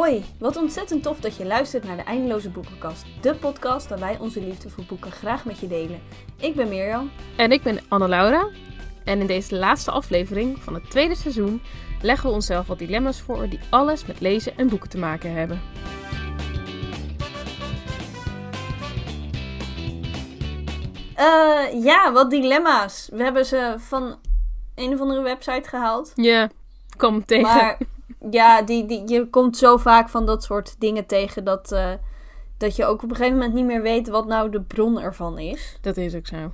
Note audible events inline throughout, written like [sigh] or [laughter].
Hoi, wat ontzettend tof dat je luistert naar de Eindeloze Boekenkast. De podcast waar wij onze liefde voor boeken graag met je delen. Ik ben Mirjam. En ik ben Anne-Laura. En in deze laatste aflevering van het tweede seizoen leggen we onszelf wat dilemma's voor die alles met lezen en boeken te maken hebben. Eh, ja, wat dilemma's. We hebben ze van een of andere website gehaald. Ja, kom tegen. Maar ja, die, die, je komt zo vaak van dat soort dingen tegen dat, eh, dat je ook op een gegeven moment niet meer weet wat nou de bron ervan is. Dat is ook zo.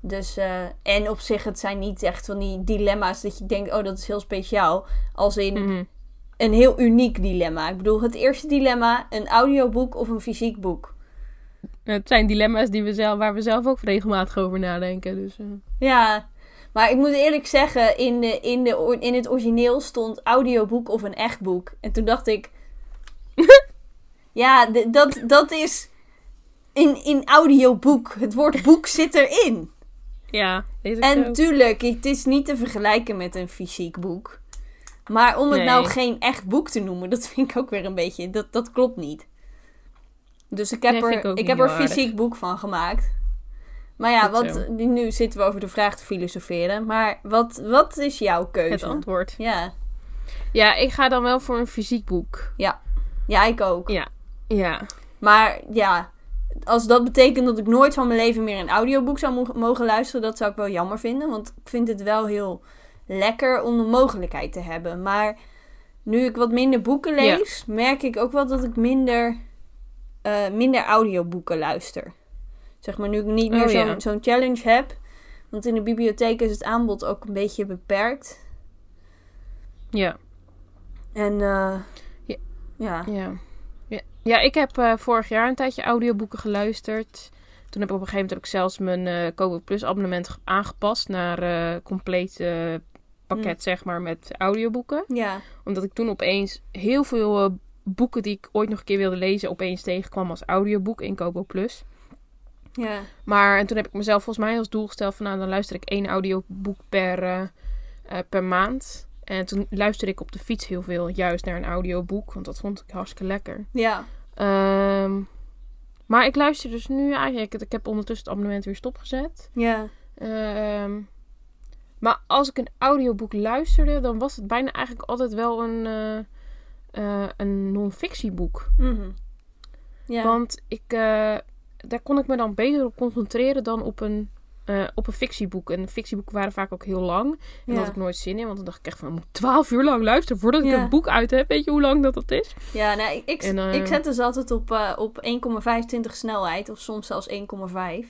Dus, eh, en op zich, het zijn niet echt van die dilemma's dat je denkt, oh, dat is heel speciaal. Als in Mhm. een heel uniek dilemma. Ik bedoel, het eerste dilemma, een audioboek of een fysiek boek. Het zijn dilemma's die we zelf, waar we zelf ook regelmatig over nadenken. Dus, eh. Ja, maar ik moet eerlijk zeggen, in, de, in, de, in het origineel stond audioboek of een echt boek. En toen dacht ik, [laughs] ja, dat, dat is in, in audioboek. Het woord boek zit erin. Ja, En zo. tuurlijk, het is niet te vergelijken met een fysiek boek. Maar om het Nee. nou geen echt boek te noemen, dat vind ik ook weer een beetje, dat, dat klopt niet. Dus ik heb Nee, vind ik er, ik heb er aardig. fysiek boek van gemaakt. Maar ja, wat, nu zitten we over de vraag te filosoferen. Maar wat, wat is jouw keuze? het antwoord. Ja. Ja, ik ga dan wel voor een fysiek boek. ja, ik ook. Ja. Ja. Maar ja, als dat betekent dat ik nooit van mijn leven meer een audioboek zou mo- mogen luisteren, dat zou ik wel jammer vinden. Want ik vind het wel heel lekker om de mogelijkheid te hebben. Maar nu ik wat minder boeken lees, merk ik ook wel dat ik minder, eh, minder audioboeken luister. Zeg maar, nu ik niet meer Oh, zo'n ja. challenge heb. Want in de bibliotheek is het aanbod ook een beetje beperkt. Ja. En eh, Ja. ja. Ja. Ja, ik heb eh, vorig jaar een tijdje audioboeken geluisterd. Toen heb ik op een gegeven moment heb ik zelfs mijn eh Kobo Plus abonnement ge- aangepast naar eh compleet pakket, Hm. zeg maar, met audioboeken. Ja. Omdat ik toen opeens heel veel boeken die ik ooit nog een keer wilde lezen, opeens tegenkwam als audioboek in Kobo Plus. Ja. Maar en toen heb ik mezelf volgens mij als doel gesteld van nou, dan luister ik één audioboek per, eh, eh, per maand. En toen luisterde ik op de fiets heel veel juist naar een audioboek, want dat vond ik hartstikke lekker. Ja. Ehm, maar ik luister dus nu eigenlijk. Ik heb ondertussen het abonnement weer stopgezet. Ja. Ehm, maar als ik een audioboek luisterde, dan was het bijna eigenlijk altijd wel een, eh een non-fictieboek. Mhm. Ja. Want ik, daar kon ik me dan beter op concentreren dan op een, eh, op een fictieboek. En fictieboeken waren vaak ook heel lang. En ja. daar had ik nooit zin in, want dan dacht ik echt van... ik moet twaalf uur lang luisteren voordat ik een boek uit heb. Weet je hoe lang dat, dat is? Ja, nou, ik, ik, En, eh, ik zet dus altijd op, eh, op 1,25 snelheid. Of soms zelfs 1,5.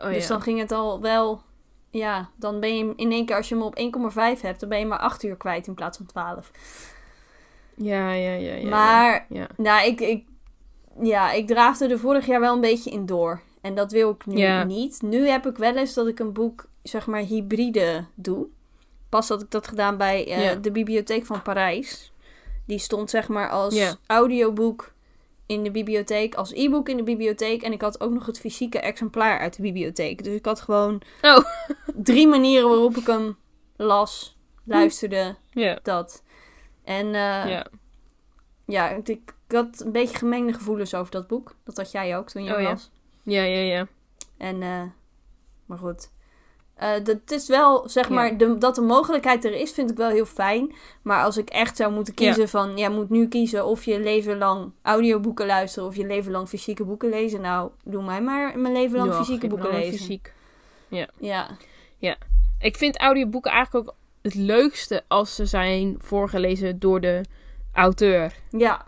Oh, dus ja. dan ging het al wel... Ja, dan ben je in één keer als je hem op 1,5 hebt... dan ben je maar 8 uur kwijt in plaats van 12. Ja, ja, ja. ja maar, Ja. nou, ik, ik, ja, ik draafde er vorig jaar wel een beetje in door. En dat wil ik nu niet. Nu heb ik wel eens dat ik een boek, zeg maar, hybride doe. Pas had ik dat gedaan bij eh, de Bibliotheek van Parijs. Die stond, zeg maar, als audioboek in de bibliotheek, als e-book in de bibliotheek. En ik had ook nog het fysieke exemplaar uit de bibliotheek. Dus ik had gewoon Oh. [laughs] drie manieren waarop ik hem las, luisterde, dat. En eh, ja. ik had een beetje gemengde gevoelens over dat boek. Dat had jij ook toen je Oh, ja. las. Ja, ja, ja. En, eh, maar goed. Eh, dat het is wel, zeg Ja. maar, de, dat de mogelijkheid er is, vind ik wel heel fijn. Maar als ik echt zou moeten kiezen van, jij moet nu kiezen of je leven lang audioboeken luisteren of je leven lang fysieke boeken lezen. Nou, doe mij maar mijn leven lang Ja, fysieke boeken lezen. Fysiek. Ja, Ik vind audioboeken eigenlijk ook het leukste als ze zijn voorgelezen door de auteur. ja,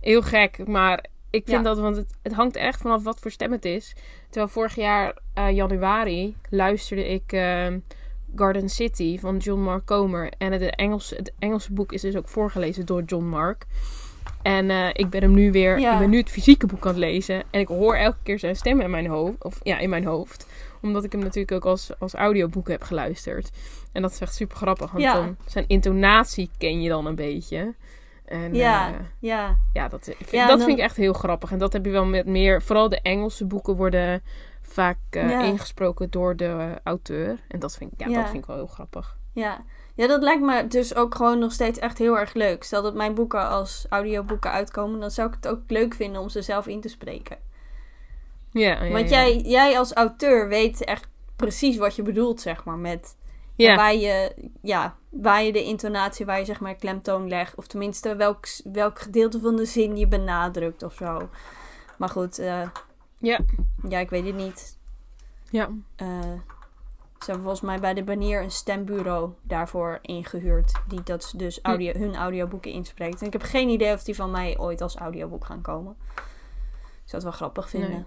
Heel gek, maar ik vind Ja. dat, want het, het hangt echt vanaf wat voor stem het is. Terwijl vorig jaar, eh, januari, luisterde ik ehm, Garden City van John Mark Comer. En het Engelse, het Engelse boek is dus ook voorgelezen door John Mark. En eh, ik ben hem nu weer, Ja. ik ben nu het fysieke boek aan het lezen. En ik hoor elke keer zijn stem in mijn hoofd. Of ja, in mijn hoofd. Omdat ik hem natuurlijk ook als, als audioboek heb geluisterd. En dat is echt super grappig. Want Ja. dan, zijn intonatie ken je dan een beetje. En, ja, eh, ja. ja, dat, vind, Ja, dat dan- vind ik echt heel grappig. En dat heb je wel met meer. Vooral de Engelse boeken worden vaak eh, Ja. ingesproken door de auteur. En dat vind, ik, ja, Ja. dat vind ik wel heel grappig. Ja. ja, dat lijkt me dus ook gewoon nog steeds echt heel erg leuk. Stel dat mijn boeken als audioboeken uitkomen, dan zou ik het ook leuk vinden om ze zelf in te spreken. Ja, ja, Want. Jij, jij als auteur weet echt precies wat je bedoelt, zeg maar, met Ja. waar, je, ja, waar je de intonatie, waar je zeg maar klemtoon legt. Of tenminste welk, welk gedeelte van de zin je benadrukt of zo. Maar goed, eh, Ja. ja, ik weet het niet. Ja. Eh, ze hebben volgens mij bij de Banier een stembureau daarvoor ingehuurd. Die dat dus audio, hun audioboeken inspreekt. En ik heb geen idee of die van mij ooit als audioboek gaan komen. Ik zou het wel grappig vinden. Nee.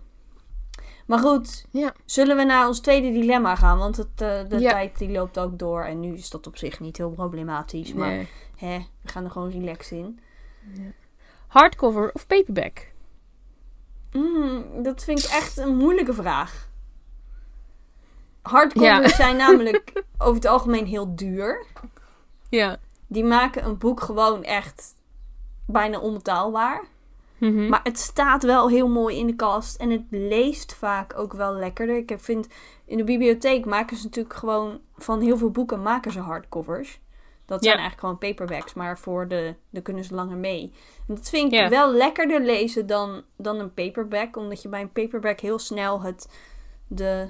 Maar goed, Ja. zullen we naar ons tweede dilemma gaan? Want het, eh, de Ja. tijd die loopt ook door. En nu is dat op zich niet heel problematisch. Maar hè, we gaan er gewoon relaxed in. Hardcover of paperback? Mm, dat vind ik echt een moeilijke vraag. Hardcovers zijn namelijk [laughs] over het algemeen heel duur. Ja. Die maken een boek gewoon echt bijna onbetaalbaar. Mhm. Maar het staat wel heel mooi in de kast. En het leest vaak ook wel lekkerder. Ik vind in de bibliotheek maken ze natuurlijk gewoon van heel veel boeken maken ze hardcovers. Dat zijn Ja. eigenlijk gewoon paperbacks, maar voor de, de kunnen ze langer mee. En dat vind ik Ja. wel lekkerder lezen dan, dan een paperback. Omdat je bij een paperback heel snel het, de,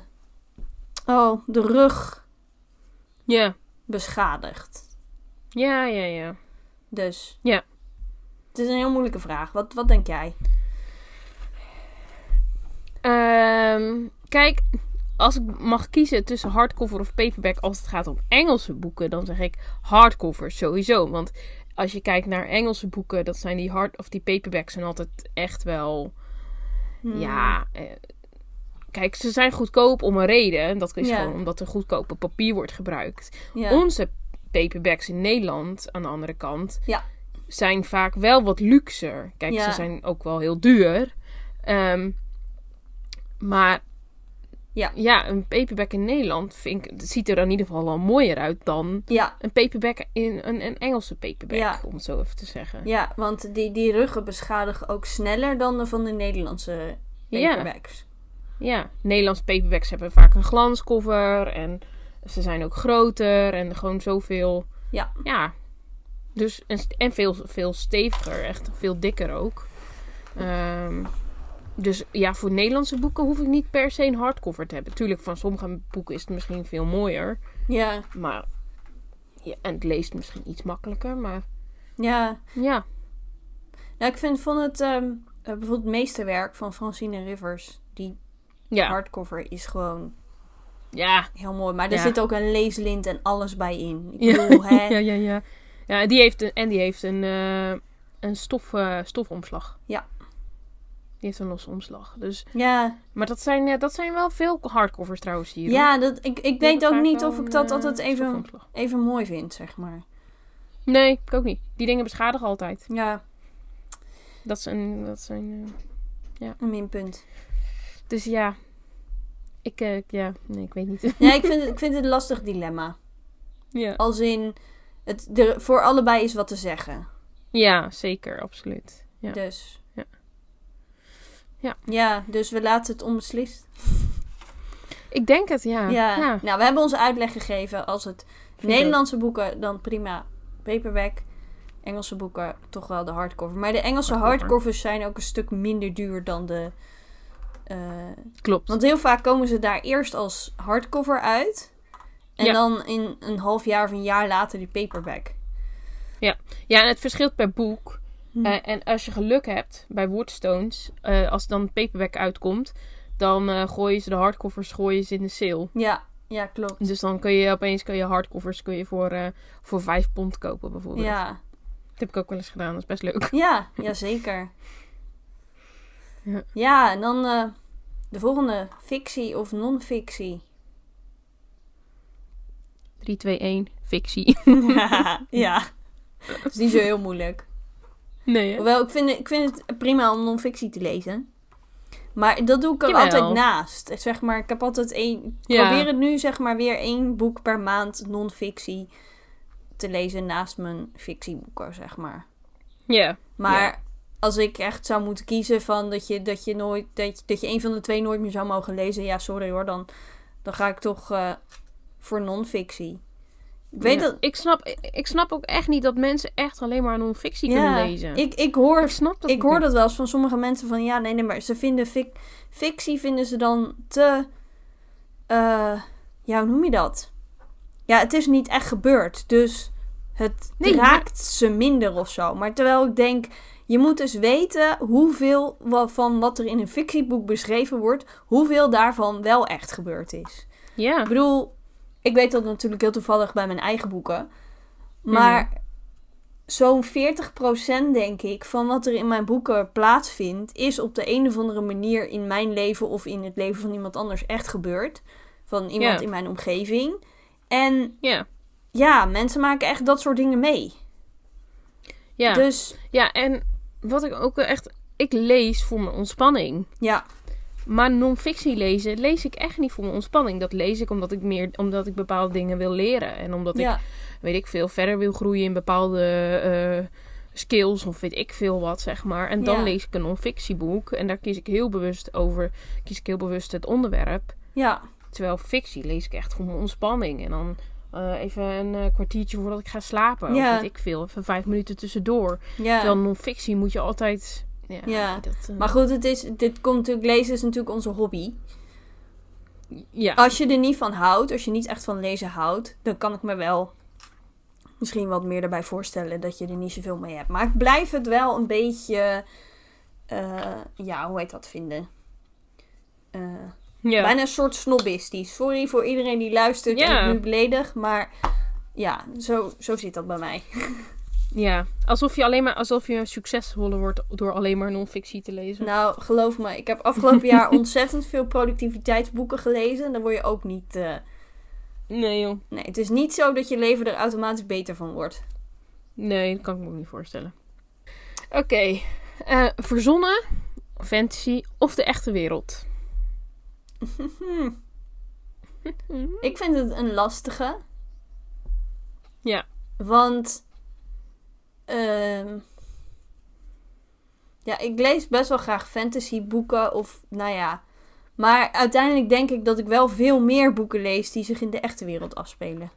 oh, de rug Ja. beschadigt. Ja, ja, ja. Dus. Ja. Het is een heel moeilijke vraag. Wat, wat denk jij? Ehm, kijk, als ik mag kiezen tussen hardcover of paperback als het gaat om Engelse boeken, dan zeg ik hardcover sowieso. Want als je kijkt naar Engelse boeken, dat zijn die hard of die paperbacks zijn altijd echt wel, Hmm. ja. eh, kijk, ze zijn goedkoop om een reden. En dat is Ja. gewoon omdat er goedkope papier wordt gebruikt. Ja. Onze paperbacks in Nederland, aan de andere kant, Ja. Zijn vaak wel wat luxer. Kijk, Ja. ze zijn ook wel heel duur. Ehm, maar Ja. ja, een paperback in Nederland vind ik, het ziet er in ieder geval al mooier uit dan ja, een paperback in een, een Engelse paperback, Ja. om het zo even te zeggen. ja, want die, die ruggen beschadigen ook sneller dan de van de Nederlandse Ja. paperbacks. Ja, Nederlandse paperbacks hebben vaak een glanscover en ze zijn ook groter en gewoon zoveel. Ja. Ja. Dus, en, en veel, veel steviger, echt veel dikker ook. Ehm, dus ja, voor Nederlandse boeken hoef ik niet per se een hardcover te hebben. Tuurlijk, van sommige boeken is het misschien veel mooier. Ja, Maar, ja, en het leest misschien iets makkelijker, maar ja. ja. Nou, ik vind, vond het eh, bijvoorbeeld het meesterwerk van Francine Rivers. Die Ja, hardcover is gewoon ja. heel mooi. Maar er Ja. zit ook een leeslint en alles bij in. Ik Ja, bedoel, hè? [laughs] ja, ja, ja. Ja, die heeft een, en die heeft een, eh, een stof, eh, stofomslag. Ja. Die heeft een losse omslag. Dus, Ja, maar dat zijn, eh, dat zijn wel veel hardcovers trouwens hier. ja dat, ik, ik weet ook niet of ik dat altijd even, even mooi vind, zeg maar. Nee, ik ook niet. Die dingen beschadigen altijd. Ja, Dat zijn... Dat zijn een minpunt. dus ja. Ik, ja, nee, ik weet niet. Ja, ik [laughs] vind, het, ik vind het een lastig dilemma. ja. Als in, het, er, voor allebei is wat te zeggen. ja, zeker, absoluut. Ja. Dus. Ja. Ja. Ja, dus we laten het onbeslist. [laughs] Ik denk het, ja. Ja. ja. Nou, we hebben onze uitleg gegeven. Als het Nederlandse boeken, dan prima paperback. Engelse boeken, toch wel de hardcover. Maar de Engelse Hardcover. hardcovers zijn ook een stuk minder duur dan de... eh, Klopt. want heel vaak komen ze daar eerst als hardcover uit. En Ja. dan in een half jaar of een jaar later die paperback. Ja, en het verschilt per boek. Hm. Eh, en als je geluk hebt bij Woodstones, eh, als dan paperback uitkomt, dan eh gooien ze de hardcovers gooien ze in de sale. Ja, ja, klopt. Dus dan kun je opeens kun je hardcovers kun je voor, voor 5 pond kopen bijvoorbeeld. Ja, Dat heb ik ook wel eens gedaan, dat is best leuk. ja, [laughs] ja zeker. Ja. Ja, en dan de volgende. Fictie of non-fictie? 3, 2, 1, fictie. [laughs] [laughs] ja. Dat is niet zo heel moeilijk. Nee, hè? Hoewel, ik vind, het- ik vind het prima om non-fictie te lezen. Maar dat doe ik er Jawel. altijd naast. Zeg maar, ik heb altijd één... Ik Ja. probeer het nu zeg maar weer één boek per maand non-fictie te lezen naast mijn fictieboeken, zeg maar. Ja. Maar Ja. als ik echt zou moeten kiezen van dat je, dat je nooit dat je, dat je een van de twee nooit meer zou mogen lezen, ja, sorry hoor, dan, dan ga ik toch eh, voor non-fictie. Ik weet Ja. dat... Ik snap, ik snap ook echt niet dat mensen echt alleen maar non-fictie kunnen Ja, lezen. ik, ik hoor Ik snap dat ik hoor dat wel eens van sommige mensen van ja, nee, nee, maar ze vinden fic- fictie vinden ze dan te. eh, ja, hoe noem je dat? Ja, het is niet echt gebeurd. Dus het Nee, raakt ze minder of zo. Maar terwijl ik denk, je moet dus weten hoeveel van wat er in een fictieboek beschreven wordt, hoeveel daarvan wel echt gebeurd is. Ja. Ik bedoel, ik weet dat natuurlijk heel toevallig bij mijn eigen boeken. Maar zo'n 40% denk ik van wat er in mijn boeken plaatsvindt, is op de een of andere manier in mijn leven of in het leven van iemand anders echt gebeurd. Van iemand in mijn omgeving. En Ja. ja, mensen maken echt dat soort dingen mee. Ja. Dus ja, en wat ik ook echt... Ik lees voor mijn ontspanning. ja, Maar non-fictie lezen, lees ik echt niet voor mijn ontspanning. Dat lees ik omdat ik meer, omdat ik bepaalde dingen wil leren. En omdat ik, weet ik veel, verder wil groeien in bepaalde eh, skills of weet ik veel wat, zeg maar. En dan Ja. lees ik een non-fictieboek en daar kies ik heel bewust over, kies ik heel bewust het onderwerp. ja, Terwijl fictie lees ik echt voor mijn ontspanning. En dan eh, even een eh, kwartiertje voordat ik ga slapen. Ja. Of weet ik veel, even vijf minuten tussendoor. ja. Terwijl non-fictie moet je altijd... Ja, Ja. Dat, eh, Maar goed, het is, dit komt natuurlijk, lezen is natuurlijk onze hobby. ja. Als je er niet van houdt, als je niet echt van lezen houdt, dan kan ik me wel misschien wat meer daarbij voorstellen dat je er niet zoveel mee hebt. Maar ik blijf het wel een beetje, eh, ja, hoe heet dat vinden? Eh, ja. Bijna een soort snobistisch. Sorry voor iedereen die luistert en Ja. ik nu beledig, maar ja, zo, zo zit dat bij mij. [laughs] Ja, alsof je alleen maar alsof je succesvoller wordt door alleen maar non-fictie te lezen. Nou, geloof me, ik heb afgelopen jaar [laughs] ontzettend veel productiviteitsboeken gelezen. En daar word je ook niet. eh, Nee joh. Nee, het is niet zo dat je leven er automatisch beter van wordt. Nee, dat kan ik me ook niet voorstellen. Oké, eh, verzonnen, fantasy of de echte wereld? [laughs] Ik vind het een lastige. Ja. Want. Ehm, ja, ik lees best wel graag fantasyboeken. Of nou ja. Maar uiteindelijk denk ik dat ik wel veel meer boeken lees die zich in de echte wereld afspelen.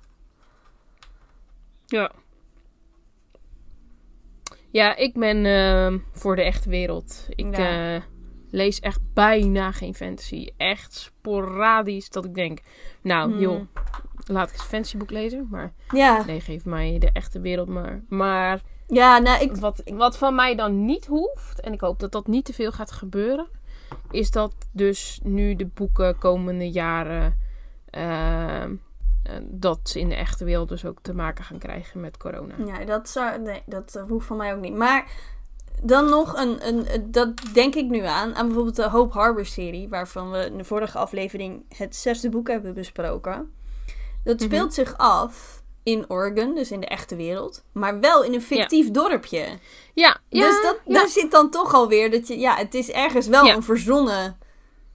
Ja. Ja, ik ben ehm, voor de echte wereld. Ik Ja. eh, lees echt bijna geen fantasy. Echt sporadisch dat ik denk, nou Hmm. joh, laat ik eens een fantasyboek lezen. Maar Ja, nee, geef mij de echte wereld maar. Maar ja nou ik. Wat, wat van mij dan niet hoeft, en ik hoop dat dat niet te veel gaat gebeuren, is dat dus nu de boeken komende jaren, ehm, eh, dat ze in de echte wereld dus ook te maken gaan krijgen met corona. Ja, dat, zou, nee, dat eh, hoeft van mij ook niet. Maar dan nog een, een, een- Dat denk ik nu aan. Aan bijvoorbeeld de Hope Harbor serie. Waarvan we in de vorige aflevering het zesde boek hebben besproken. Dat Mhm. speelt zich af in Oregon, dus in de echte wereld. Maar wel in een fictief dorpje. Ja, ja, dus dat, ja. daar zit dan toch alweer dat je... Ja, het is ergens wel Ja. een verzonnen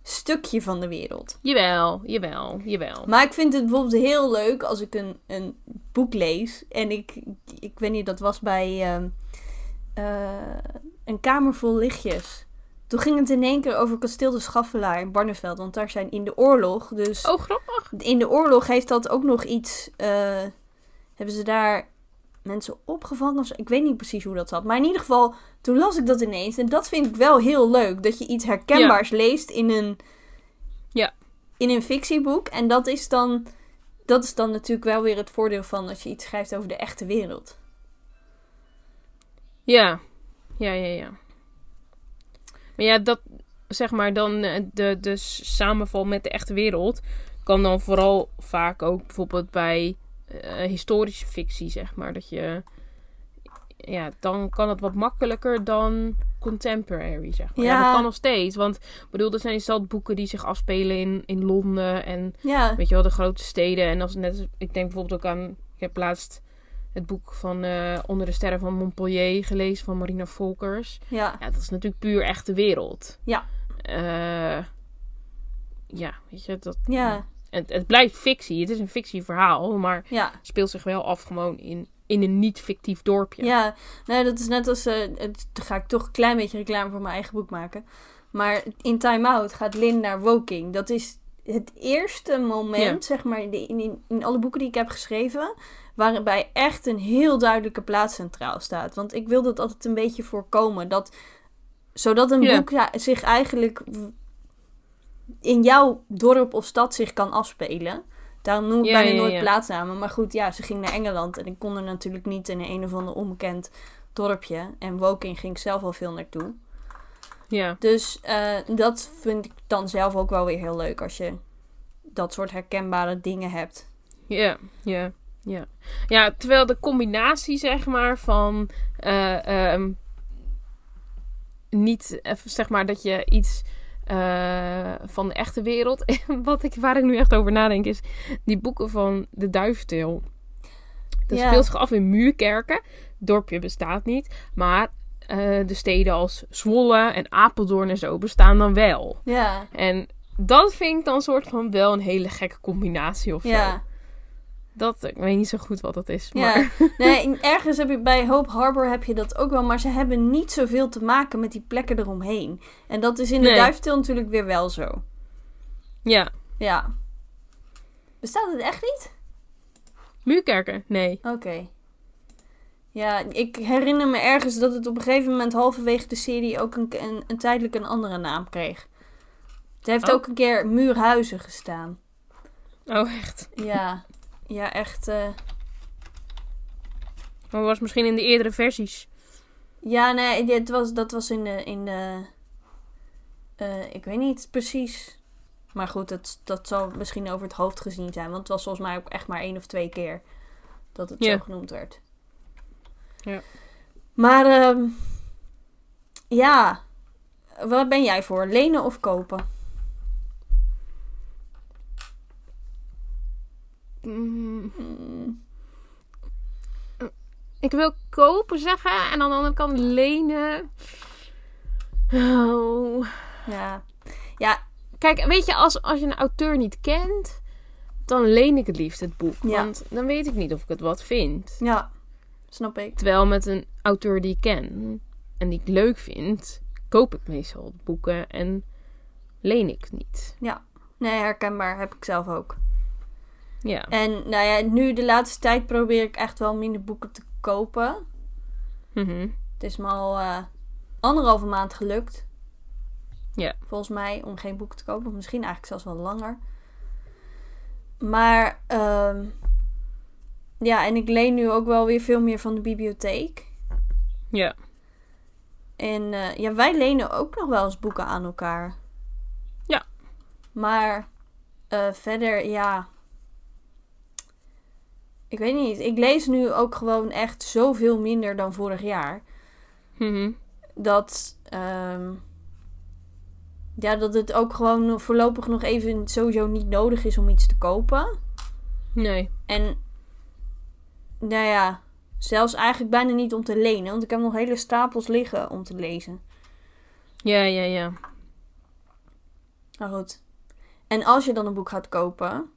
stukje van de wereld. Jawel, jawel, jawel. Maar ik vind het bijvoorbeeld heel leuk als ik een, een boek lees. En ik, ik weet niet, dat was bij ehm, eh, Een Kamer Vol Lichtjes. Toen ging het in één keer over Kasteel de Schaffelaar in Barneveld. Want daar zijn in de oorlog, dus Oh, grappig. in de oorlog heeft dat ook nog iets... eh, hebben ze daar mensen opgevangen of zo? Ik weet niet precies hoe dat zat. Maar in ieder geval, toen las ik dat ineens. En dat vind ik wel heel leuk. Dat je iets herkenbaars leest in een Ja. in een fictieboek. En dat is dan. Dat is dan natuurlijk wel weer het voordeel van als je iets schrijft over de echte wereld. Ja, ja, ja, ja. Maar ja, dat, zeg maar, dan eh, de, de samenval met de echte wereld kan dan vooral vaak ook bijvoorbeeld bij eh, historische fictie, zeg maar, dat je, ja, dan kan het wat makkelijker dan contemporary, zeg maar. Ja, Ja. dat kan nog steeds, want, ik bedoel, er zijn boeken die zich afspelen in, in Londen en Ja. weet je wel, de grote steden. En als net, ik denk bijvoorbeeld ook aan, ik heb laatst het boek van eh, Onder de Sterren van Montpellier gelezen van Marina Volkers. Ja. Ja, dat is natuurlijk puur echte wereld. Ja. Eh, ja, weet je, dat, Ja. Het, het blijft fictie. Het is een fictieverhaal, maar Ja. speelt zich wel af gewoon in, in een niet-fictief dorpje. Ja. Nee, dat is net als. het, dan ga ik toch een klein beetje reclame voor mijn eigen boek maken. Maar in Time Out gaat Lin naar Woking. Dat is het eerste moment, zeg maar, in, in, in alle boeken die ik heb geschreven, waarbij echt een heel duidelijke plaats centraal staat. Want ik wil dat altijd een beetje voorkomen. Dat, zodat een boek ja, zich eigenlijk in jouw dorp of stad zich kan afspelen. Daarom noem ik Ja, bijna ja, nooit ja. plaatsnamen. Maar goed, ja, ze ging naar Engeland. En ik kon er natuurlijk niet in een of ander onbekend dorpje. En Woking ging ik zelf al veel naartoe. Ja. Dus eh, dat vind ik dan zelf ook wel weer heel leuk. Als je dat soort herkenbare dingen hebt. Ja, ja, ja. Ja, terwijl de combinatie, zeg maar, van eh, ehm, niet, even zeg maar, dat je iets eh, van de echte wereld, [laughs] wat ik, waar ik nu echt over nadenk, is die boeken van de Duiventil. Dat Ja. speelt zich af in Muurkerken. Dorpje bestaat niet, maar eh, de steden als Zwolle en Apeldoorn en zo bestaan dan wel. Ja, En dat vind ik dan soort van wel een hele gekke combinatie of zo. ja. Dat, ik weet niet zo goed wat dat is. Maar... Ja, nee, [laughs] ergens heb je bij Hope Harbor heb je dat ook wel, maar ze hebben niet zoveel te maken met die plekken eromheen. En dat is in de Nee. Duiftil natuurlijk weer wel zo. ja. Ja. Bestaat het echt niet? Muurkerken? Nee. Oké. Ja, ik herinner me ergens dat het op een gegeven moment halverwege de serie ook een, een, een tijdelijk een andere naam kreeg. Het heeft Oh. ook een keer Muurhuizen gestaan. Oh, echt. Ja, ja echt. eh, Maar was misschien in de eerdere versies. Ja, nee, dit was, dat was in de. In de eh, ik weet niet precies. Maar goed, dat, dat zal misschien over het hoofd gezien zijn. Want het was volgens mij ook echt maar één of twee keer dat het Ja. zo genoemd werd. Ja. Maar ehm, ja, waar ben jij voor? Lenen of kopen? Mm, ik wil kopen zeggen en aan de andere kant lenen. Oh. ja. Ja, Kijk, weet je, als, als je een auteur niet kent, dan leen ik het liefst het boek. Ja. Want dan weet ik niet of ik het wat vind. ja, snap ik. Terwijl met een auteur die ik ken en die ik leuk vind, koop ik meestal boeken en leen ik niet. Nee, herkenbaar heb ik zelf ook. Ja. En nou ja, nu de laatste tijd probeer ik echt wel minder boeken te kopen. Mhm. Het is me al eh, anderhalve maand gelukt. Ja. Volgens mij om geen boek te kopen. Of misschien eigenlijk zelfs wel langer. Maar ehm, ja, en ik leen nu ook wel weer veel meer van de bibliotheek. Ja. En eh, ja, wij lenen ook nog wel eens boeken aan elkaar. Ja. Maar eh, verder, ja. Ik weet niet. Ik lees nu ook gewoon echt zoveel minder dan vorig jaar. Mhm. dat, ehm, ja, dat het ook gewoon voorlopig nog even sowieso niet nodig is om iets te kopen. Nee. En nou ja, zelfs eigenlijk bijna niet om te lenen, want ik heb nog hele stapels liggen om te lezen. Ja, ja, ja. Nou goed. En als je dan een boek gaat kopen,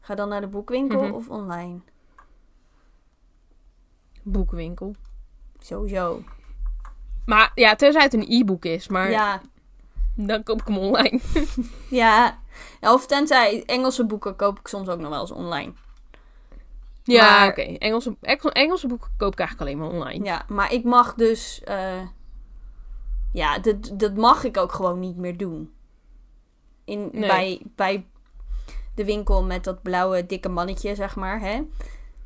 ga dan naar de boekwinkel Mhm. of online? Boekwinkel. Sowieso. Maar ja, tenzij het een e-book is, maar Ja, dan koop ik hem online. [laughs] ja. Of tenzij Engelse boeken koop ik soms ook nog wel eens online. Ja, Maar- oké. Engelse, Engelse, Engelse boeken koop ik eigenlijk alleen maar online. Ja, maar ik mag dus. eh, ja, dat, dat mag ik ook gewoon niet meer doen. In, Nee. bij, bij de winkel met dat blauwe dikke mannetje, zeg maar. Hè?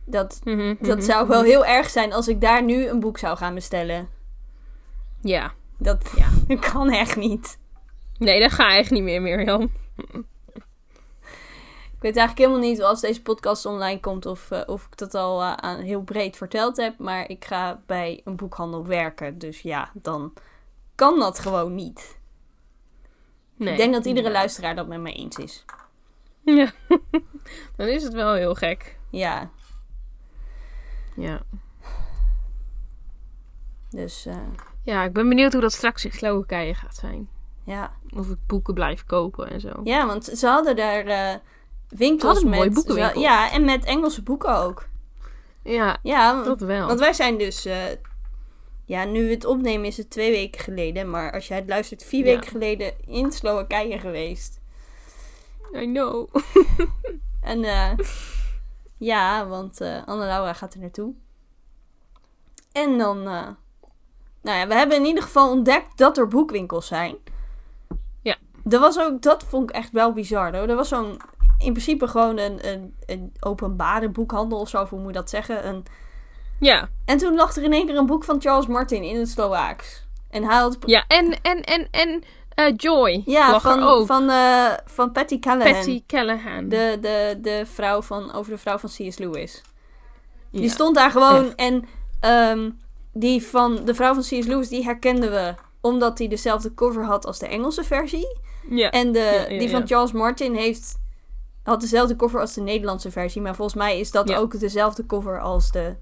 Dat, Mhm, dat mhm. zou wel heel erg zijn als ik daar nu een boek zou gaan bestellen. Ja. Dat, Ja. [laughs] kan echt niet. Nee, dat gaat echt niet meer, Mirjam. Ik weet eigenlijk helemaal niet als deze podcast online komt of, eh, of ik dat al eh, aan, heel breed verteld heb. Maar ik ga bij een boekhandel werken. Dus ja, dan kan dat gewoon niet. Nee. ik denk dat iedere luisteraar dat met mij eens is. [laughs] Ja. dan is het wel heel gek. Ja, Ja. dus eh, Ja, ik ben benieuwd hoe dat straks in Slowakije gaat zijn. ja. Of ik boeken blijf kopen en zo. Ja, want ze hadden daar eh, winkels hadden met... boekenwinkel. Ja, en met Engelse boeken ook. Ja, Ja, dat wel. want wij zijn dus... eh, ja, nu het opnemen is het twee weken geleden. Maar als jij het luistert, vier Ja. weken geleden in Slowakije geweest. I know. [laughs] En eh, ja, want eh Anne-Laura gaat er naartoe. En dan... eh, nou ja, we hebben in ieder geval ontdekt dat er boekwinkels zijn. Ja. Er was ook, dat vond ik echt wel bizar. Hoor. Er was zo'n, in principe gewoon een, een, een openbare boekhandel of zo, of hoe moet je dat zeggen? Een, Ja, en toen lag er in één keer een boek van Charles Martin in het Slovaaks. En hij had... ja. En, en, en, en eh, Joy Ja, van, ook. van, eh, van Patty Callahan. Patty Callahan. De, de, de vrouw van, over de vrouw van C.S. Lewis. Ja. Die stond daar gewoon Echt. en ehm, die van de vrouw van C.S. Lewis, die herkenden we omdat hij dezelfde cover had als de Engelse versie. Ja. En de, Ja, die van. Charles Martin heeft, had dezelfde cover als de Nederlandse versie. Maar volgens mij is dat ook dezelfde cover als de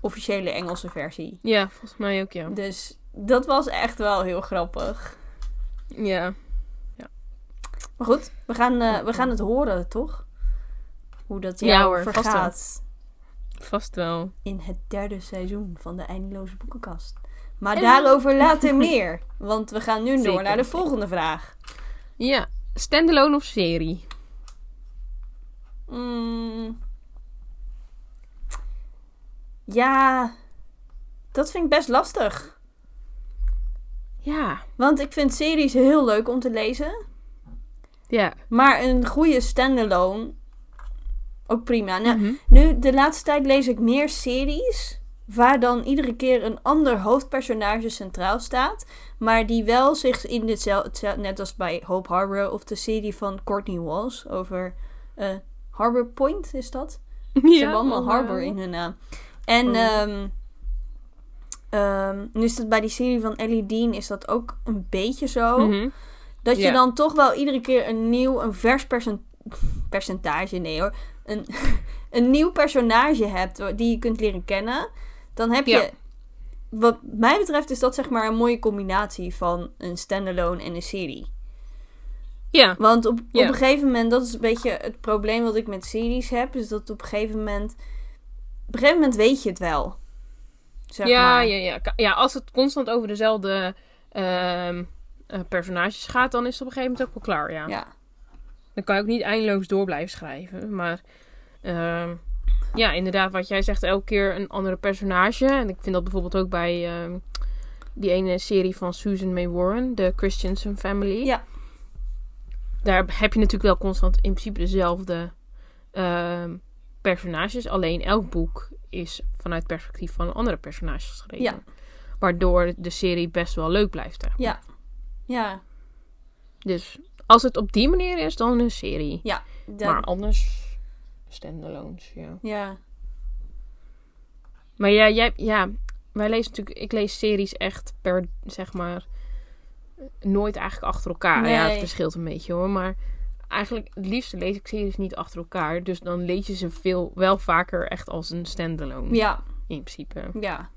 officiële Engelse versie. ja, volgens mij ook, ja. Dus dat was echt wel heel grappig. Ja. Maar goed, we gaan, eh, we gaan het horen, toch? Hoe dat Ja jou hoor, vast wel. vergaat Vast wel. in het derde seizoen van de Eindeloze Boekenkast. Maar En- daarover later [laughs] meer. Want we gaan nu door naar de volgende vraag. Ja. Standalone of serie? Mm. Ja, dat vind ik best lastig. Ja. Want ik vind series heel leuk om te lezen. Ja. Maar een goede standalone ook prima. Nou, Mhm. Nu, de laatste tijd lees ik meer series. Waar dan iedere keer een ander hoofdpersonage centraal staat. Maar die wel zich in ditzelfde. Net als bij Hope Harbor of de serie van Courtney Walsh. Over eh, Harbor Point is dat? [laughs] Ze hebben allemaal Harbor in hun naam. En Oh. ehm, ehm, nu is dat bij die serie van Ellie Dean is dat ook een beetje zo. Mhm. Dat je dan toch wel iedere keer een nieuw, een vers percent percentage, nee hoor. Een, [laughs] een nieuw personage hebt die je kunt leren kennen. Dan heb je, Ja. wat mij betreft, is dat zeg maar een mooie combinatie van een standalone en een serie. Ja. Want op, Ja. op een gegeven moment, dat is een beetje het probleem wat ik met series heb, is dat op een gegeven moment, op een gegeven moment weet je het wel. Zeg ja, maar. ja, ja. Ja, als het constant over dezelfde ehm, eh, personages gaat, dan is het op een gegeven moment ook wel klaar, ja. ja. Dan kan je ook niet eindeloos door blijven schrijven. Maar ehm, ja, inderdaad, wat jij zegt, elke keer een andere personage. En ik vind dat bijvoorbeeld ook bij ehm, die ene serie van Susan May Warren, de Christensen Family. Ja. Daar heb je natuurlijk wel constant in principe dezelfde personages. Alleen elk boek is vanuit het perspectief van een andere personage geschreven. Ja. Waardoor de serie best wel leuk blijft. Hè. Ja. Ja. Dus als het op die manier is, dan een serie. Ja. Maar anders standalones, ja. ja. Maar ja, jij, ja, wij lezen natuurlijk, ik lees series echt per, zeg maar, nooit eigenlijk achter elkaar. Ja, het verschilt een beetje hoor, maar eigenlijk het liefste lees ik series niet achter elkaar. Dus dan lees je ze veel, wel vaker echt als een standalone, Ja. in principe. Ja.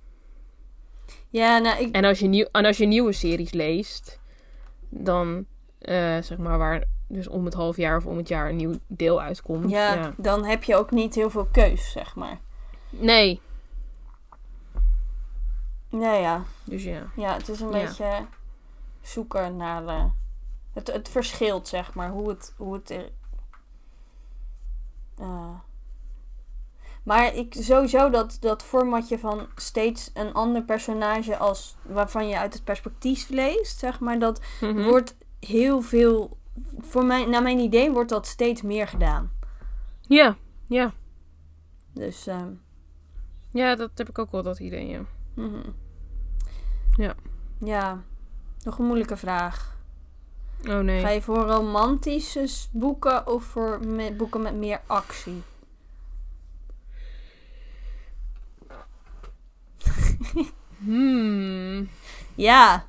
Ja, nou, ik... En als je, nieuw, en als je nieuwe series leest, dan, eh, zeg maar, waar dus om het half jaar of om het jaar een nieuw deel uitkomt. Ja, ja. dan heb je ook niet heel veel keus, zeg maar. Nee, Nee, ja. dus ja. Ja, het is een Ja. beetje zoeken naar... eh, het, het verschilt, zeg maar, hoe het... Hoe het er- eh. maar ik, sowieso dat, dat formatje van steeds een ander personage als... Waarvan je uit het perspectief leest, zeg maar. Dat Mhm. wordt heel veel... Voor mij, naar mijn idee wordt dat steeds meer gedaan. Ja, ja. Dus... ehm, Ja, dat heb ik ook wel, dat idee, ja. Mhm. Ja. Ja, nog een moeilijke vraag. Oh nee. Ga je voor romantische boeken of voor me- boeken met meer actie? Hmm. Ja,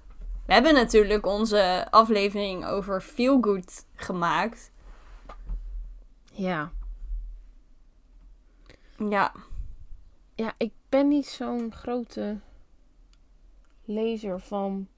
we hebben natuurlijk onze aflevering over Feel Good gemaakt. Ja. Ja, Ja, ik ben niet zo'n grote lezer van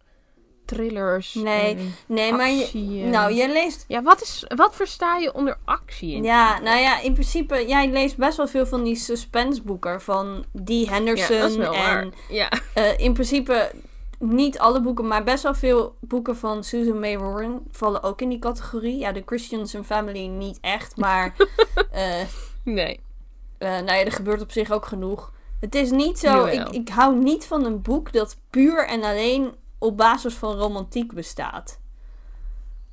thrillers. Nee, nee, maar je, nou, je leest... Ja, wat, is, wat versta je onder actie? In? Ja, nou ja, in principe, jij leest best wel veel van die suspenseboeken van Dee Ja, Henderson. dat is wel en. Ja. eh, in principe niet alle boeken, maar best wel veel boeken van Susan May Warren vallen ook in die categorie. Ja, de Christians and Family niet echt, maar [laughs] eh, Nee. eh, nou ja, er gebeurt op zich ook genoeg. Het is niet zo, ik, ik hou niet van een boek dat puur en alleen op basis van romantiek bestaat.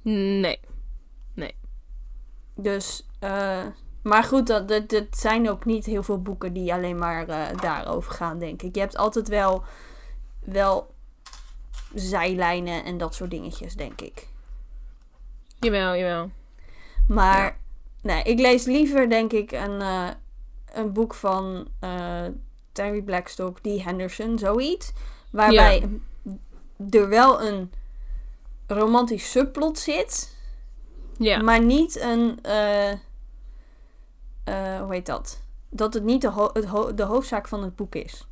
Nee. Dus, eh, maar goed, dat, dat, dat zijn ook niet heel veel boeken die alleen maar eh, daarover gaan, denk ik. Je hebt altijd wel, wel zijlijnen en dat soort dingetjes, denk ik. Jawel, jawel. Maar Ja. nee, ik lees liever, denk ik, een, eh, een boek van Terry Blackstock, die Henderson, zoiets. Waarbij er wel een romantisch subplot zit, Ja. maar niet een. eh, eh, hoe heet dat? Dat het niet de, ho- het ho- de hoofdzaak van het boek is.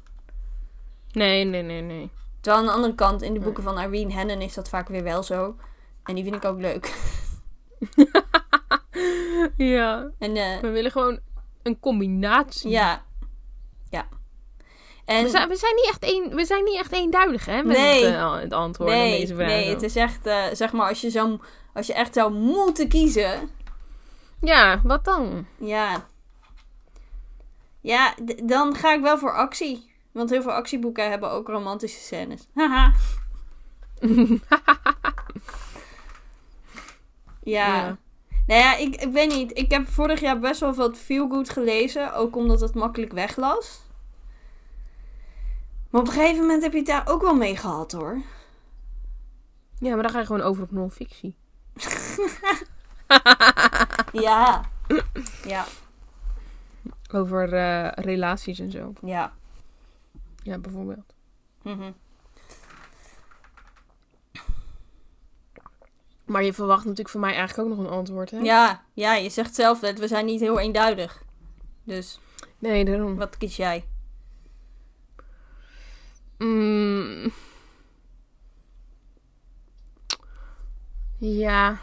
Nee, nee, nee, nee. Terwijl aan de andere kant, in de Nee. boeken van Irene Hannon is dat vaak weer wel zo. En die vind ik ook leuk. [laughs] [laughs] ja. En eh, We willen gewoon een combinatie. Ja. En We zijn, we, zijn niet echt een, we zijn niet echt eenduidig, hè? Met Nee. het, eh, het antwoord aan nee, deze vraag. nee, het is echt, eh, zeg maar, als je, zo, als je echt zou moeten kiezen. Ja, wat dan? Ja. Ja, dan ga ik wel voor actie. Want heel veel actieboeken hebben ook romantische scènes. Haha. [laughs] ja. Ja. Nou ja, ik, ik weet niet. Ik heb vorig jaar best wel wat feel-good gelezen. Ook omdat het makkelijk weglas. Maar op een gegeven moment heb je het daar ook wel mee gehad hoor. Ja, maar dan ga je gewoon over op non-fictie. [laughs] Ja. [clears throat] Ja. Over eh, relaties en zo. Ja. Ja, bijvoorbeeld. Mhm. Maar je verwacht natuurlijk van mij eigenlijk ook nog een antwoord, hè? Ja, ja, je zegt zelf net, we zijn niet heel eenduidig. Dus, Nee, daarom. wat kies jij? Mm. Ja.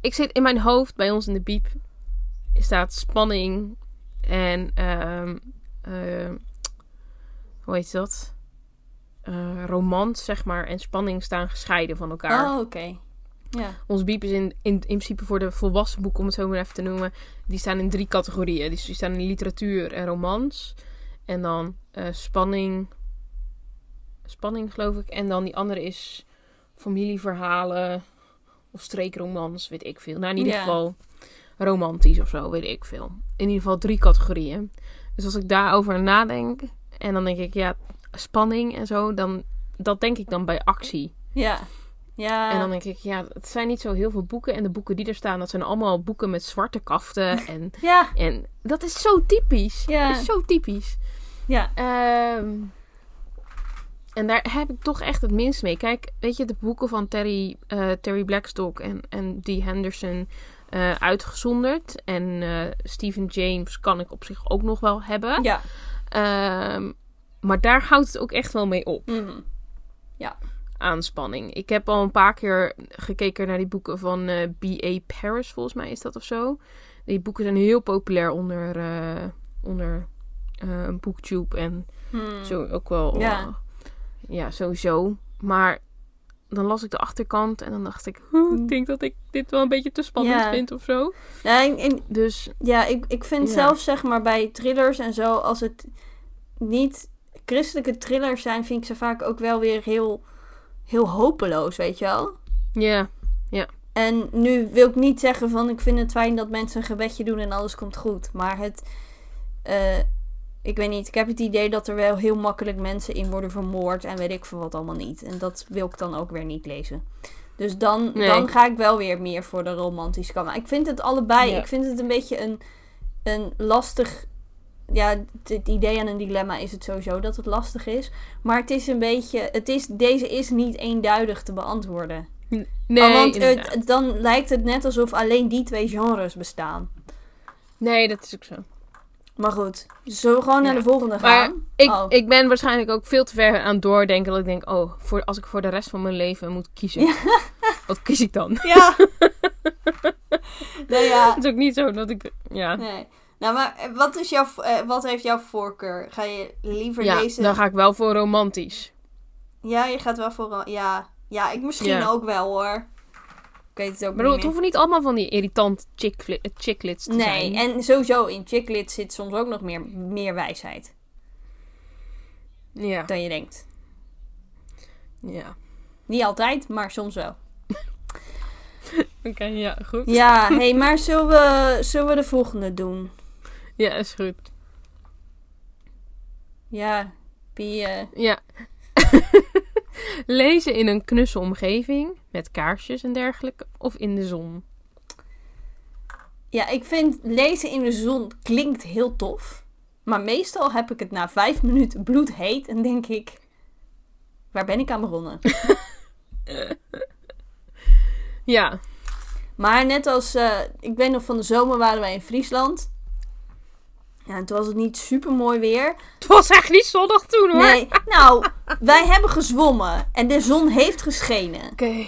Ik zit in mijn hoofd, bij ons in de biep, staat spanning en ehm ehm, hoe heet dat? Eh romans, zeg maar, en spanning staan gescheiden van elkaar. Oh, oké. Ja. Ons biep is in, in, in principe voor de volwassen boeken, om het zo maar even te noemen. Die staan in drie categorieën. Dus die staan in literatuur en romans. En dan eh, spanning. Spanning, geloof ik. En dan die andere is familieverhalen. Of streekromans, weet ik veel. Nou, in ieder geval romantisch of zo, weet ik veel. In ieder geval drie categorieën. Dus als ik daarover nadenk. En dan denk ik, ja, spanning en zo. Dan, dat denk ik dan bij actie. Ja. Ja. En dan denk ik, ja, het zijn niet zo heel veel boeken. En de boeken die er staan, dat zijn allemaal boeken met zwarte kaften. En, Ja. en dat is zo typisch. Ja. Dat is zo typisch. Ja. Ehm, en daar heb ik toch echt het minst mee. Kijk, weet je, de boeken van Terry, eh, Terry Blackstock en, en Dee Henderson eh, uitgezonderd. En eh, Stephen James kan ik op zich ook nog wel hebben. Ja. Ehm, maar daar houdt het ook echt wel mee op Mhm. aanspanning. Ik heb al een paar keer gekeken naar die boeken van B.A. Paris, volgens mij is dat of zo. Die boeken zijn heel populair onder, onder eh BookTube en Hmm. zo ook wel. Ja. eh, ja, sowieso. Maar dan las ik de achterkant en dan dacht ik, "Oeh, ik denk dat ik dit wel een beetje te spannend Ja. vind of zo. Ja, en- en- Dus ja, ik, ik vind Ja. zelf zeg maar bij thrillers en zo, als het niet christelijke thrillers zijn, vind ik ze vaak ook wel weer heel, heel hopeloos, weet je wel? ja, En nu wil ik niet zeggen van ik vind het fijn dat mensen een gebedje doen en alles komt goed. Maar het, eh, ik weet niet, ik heb het idee dat er wel heel makkelijk mensen in worden vermoord en weet ik veel wat allemaal niet. En dat wil ik dan ook weer niet lezen. Dus dan, Nee. dan ga ik wel weer meer voor de romantische kant. Maar ik vind het allebei, Ja. ik vind het een beetje een, een lastig... Ja, het, idee aan een dilemma is het sowieso dat het lastig is. Maar het is een beetje, het is, deze is niet eenduidig te beantwoorden. nee, Oh, want het, dan lijkt het net alsof alleen die twee genres bestaan. nee, dat is ook zo. Maar goed, zullen we gewoon naar Ja. de volgende Maar gaan? ik, Oh. ik ben waarschijnlijk ook veel te ver aan het doordenken. Dat ik denk, oh, voor, als ik voor de rest van mijn leven moet kiezen. [laughs] Wat kies ik dan? Ja. [laughs] nee, ja. Het is ook niet zo dat ik... Ja. Nee. Nou, maar eh, wat, is jouw, eh, wat heeft jouw voorkeur? Ga je liever Ja, lezen? dan ga ik wel voor romantisch. Ja, je gaat wel voor... Ja, ja ik misschien Ja. ook wel hoor. Weet het ook bedoel, het hoeven niet allemaal van die irritant chick, chicklits te Nee, zijn. en sowieso in chicklit zit soms ook nog meer, meer wijsheid Ja, dan je denkt. ja. Niet altijd, maar soms wel. [laughs] Oké, ja, goed. Ja, hé, hey, maar zullen we, zullen we de volgende doen? Ja, is goed. Ja, wie... eh, Ja. [laughs] [laughs] Lezen in een knusse omgeving, met kaarsjes en dergelijke, of in de zon. Ja, ik vind lezen in de zon klinkt heel tof. Maar meestal heb ik het na vijf minuten bloedheet en denk ik... Waar ben ik aan begonnen? [laughs] Ja, Maar net als... eh, ik weet nog van de zomer waren wij in Friesland. Ja, en toen was het niet super mooi weer. het was echt niet zondag toen hoor. Nee, nou, wij hebben gezwommen. En de zon heeft geschenen. Oké,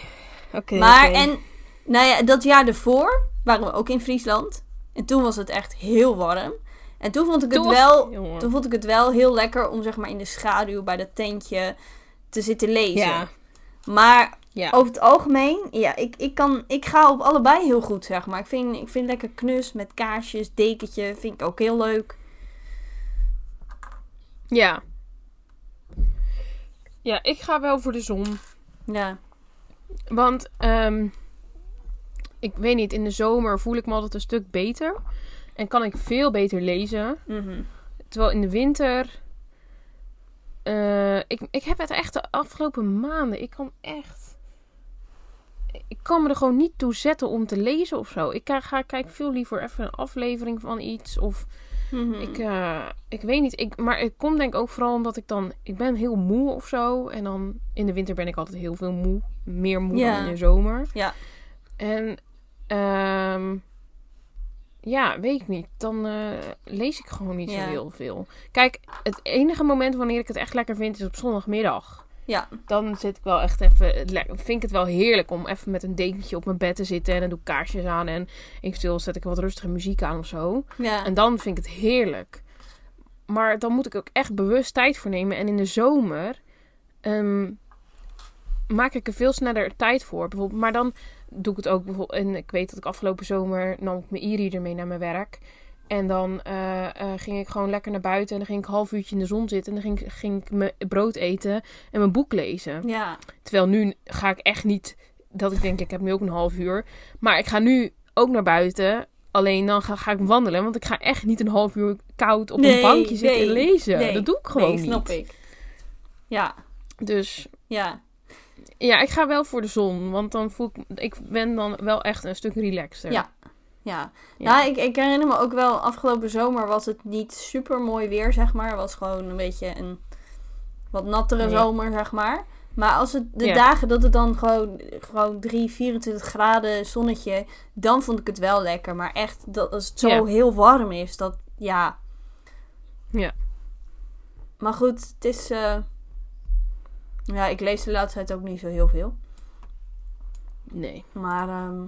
oké. Maar, en... Nou ja, dat jaar ervoor waren we ook in Friesland. En toen was het echt heel warm. En toen vond ik het Toen wel... Toen vond ik het wel heel lekker om zeg maar in de schaduw bij dat tentje te zitten lezen. Ja, Maar ja. over het algemeen, ja, ik, ik, kan, ik ga op allebei heel goed, zeg maar. Ik vind, ik vind lekker knus met kaarsjes, dekentje, vind ik ook heel leuk. Ja. Ja, ik ga wel voor de zon. Ja, Want, ehm, ik weet niet, in de zomer voel ik me altijd een stuk beter. En kan ik veel beter lezen. mhm. Terwijl in de winter. eh, ik, ik heb het echt de afgelopen maanden. Ik kan echt. Ik kan me er gewoon niet toe zetten om te lezen of zo. Ik ga, kijk veel liever even een aflevering van iets. Of Mhm. ik, eh, ik weet niet. Ik, maar het komt denk ik ook vooral omdat ik dan. Ik ben heel moe of zo. En dan in de winter ben ik altijd heel veel moe. Meer moe dan in de zomer. Ja. En. ehm, ja, weet ik niet. Dan eh, lees ik gewoon niet Ja. zo heel veel. Kijk, het enige moment wanneer ik het echt lekker vind is op zondagmiddag. Ja. Dan zit ik wel echt even. Vind ik het wel heerlijk om even met een dekentje op mijn bed te zitten. En dan doe ik kaarsjes aan. En eventueel zet ik wat rustige muziek aan of zo. ja. En dan vind ik het heerlijk. Maar dan moet ik ook echt bewust tijd voor nemen. En in de zomer ehm, maak ik er veel sneller tijd voor. Bijvoorbeeld, maar dan doe ik het ook bijvoorbeeld. En ik weet dat ik afgelopen zomer nam ik mijn e-reader mee naar mijn werk. En dan eh, eh, ging ik gewoon lekker naar buiten. En dan ging ik een half uurtje in de zon zitten. En dan ging, ik- ging ik mijn brood eten en mijn boek lezen. ja. Terwijl nu ga ik echt niet dat ik denk, ik heb nu ook een half uur. Maar ik ga nu ook naar buiten. Alleen dan ga, ga ik wandelen. Want ik ga echt niet een half uur koud op Nee, een bankje zitten en nee, lezen. nee. Dat doe ik gewoon nee, snap niet. ik. Ja, Dus ja. ja, ik ga wel voor de zon. Want dan voel ik, ik ben dan wel echt een stuk relaxter. Ja. Ja, Ja. Nou, ik, ik herinner me ook wel, afgelopen zomer was het niet super mooi weer, zeg maar. Het was gewoon een beetje een wat nattere zomer, zeg maar. Maar als het de Ja. dagen dat het dan gewoon, gewoon 3, 24 graden zonnetje, dan vond ik het wel lekker. Maar echt, dat als het zo Ja. heel warm is, dat ja. Ja. Maar goed, het is. eh, ja, ik lees de laatste tijd ook niet zo heel veel. Nee. Maar ehm,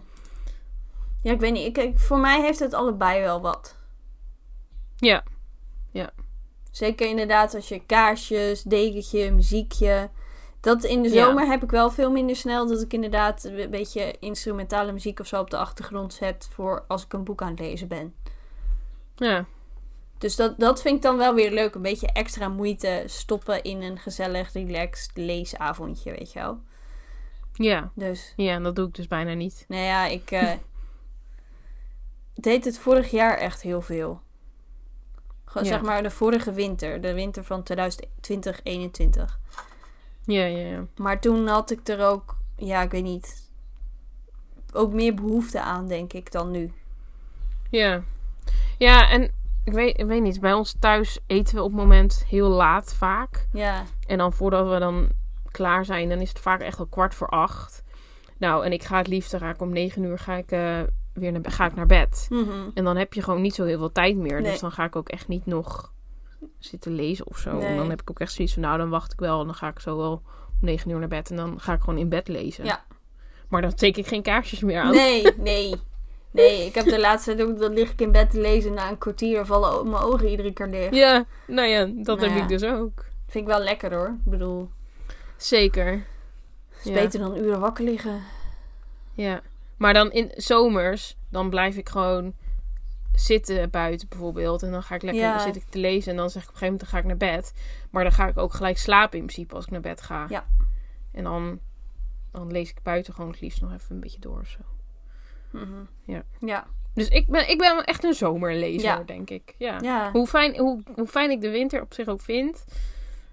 ja, ik weet niet. Ik, ik- voor mij heeft het allebei wel wat. Ja. Zeker inderdaad als je kaarsjes, dekentje, muziekje. Dat in de Ja. zomer heb ik wel veel minder snel dat ik inderdaad een beetje instrumentale muziek of zo op de achtergrond zet voor als ik een boek aan het lezen ben. Ja. Dus dat, dat vind ik dan wel weer leuk. Een beetje extra moeite stoppen in een gezellig, relaxed leesavondje, weet je wel. Ja. Dus, Ja, dat doe ik dus bijna niet. nou ja, ik eh, [laughs] deed het vorig jaar echt heel veel. Gewoon Ja. zeg maar de vorige winter, de winter van 2020-21. Ja, ja, ja. Maar toen had ik er ook, ja, ik weet niet, ook meer behoefte aan, denk ik, dan nu. Ja. Ja, en ik weet, ik weet niet. Bij ons thuis eten we op het moment heel laat vaak. Ja, En dan voordat we dan klaar zijn, dan is het vaak echt al kwart voor acht. Nou, en ik ga het liefst, ik om negen uur ga ik, eh, weer naar, ga ik naar bed. mhm. En dan heb je gewoon niet zo heel veel tijd meer. Nee. Dus dan ga ik ook echt niet nog zitten lezen of zo. Nee. En dan heb ik ook echt zoiets van, nou, dan wacht ik wel. En dan ga ik zo wel om negen uur naar bed. En dan ga ik gewoon in bed lezen. Ja. Maar dan steek ik geen kaarsjes meer aan. nee, nee. Nee, ik heb de laatste tijd ook, dan lig ik in bed te lezen na een kwartier vallen mijn ogen iedere keer dicht. Ja, nou ja, dat Nou heb ja. ik dus ook. Vind ik wel lekker hoor. Ik bedoel, Zeker. het is Ja. beter dan uren wakker liggen. Ja. Maar dan in zomers, dan blijf ik gewoon zitten buiten bijvoorbeeld. En dan ga ik lekker Ja. zit ik te lezen. En dan zeg ik op een gegeven moment, dan ga ik naar bed. Maar dan ga ik ook gelijk slapen in principe als ik naar bed ga. Ja. En dan, dan lees ik buiten gewoon het liefst nog even een beetje door of zo. Mhm. Ja. Ja. Dus ik ben, ik ben echt een zomerlezer, Ja. denk ik. Ja. Ja. Hoe, fijn, hoe, hoe fijn ik de winter op zich ook vind.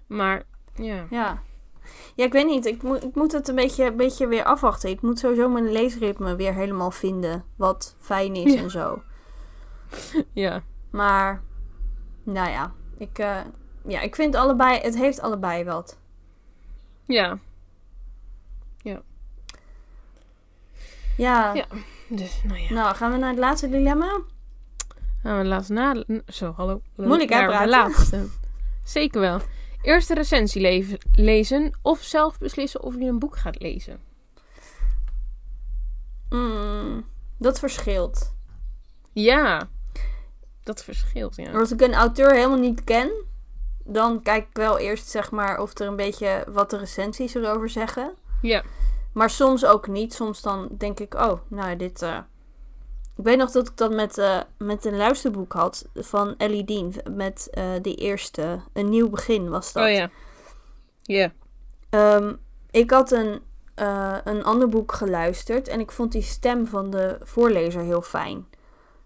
Maar ja. Ja. Ja, ik weet niet. Ik moet, ik moet het een beetje, een beetje weer afwachten. Ik moet sowieso mijn leesritme weer helemaal vinden. Wat fijn is Ja. en zo. [laughs] Ja. Maar, nou ja. Ik, eh, ja, ik vind allebei, het heeft allebei wat. Ja. Ja. Ja. Dus, nou ja. Nou, gaan we naar het laatste dilemma? Gaan we laatst na... Zo, hallo. Moeilijk, hè, praten? laatste. Zeker wel. Eerst de recensie le- lezen of zelf beslissen of je een boek gaat lezen. Mm, dat verschilt. Ja. Dat verschilt, ja. Als ik een auteur helemaal niet ken, dan kijk ik wel eerst zeg maar of er een beetje wat de recensies erover zeggen. Ja. Maar soms ook niet. Soms dan denk ik, oh, nou dit. eh, Ik weet nog dat ik dat met, eh, met een luisterboek had van Ellie Dean. Met eh de eerste, Een Nieuw Begin was dat. Oh ja. Ja. Ehm, ik had een, eh, een ander boek geluisterd en ik vond die stem van de voorlezer heel fijn.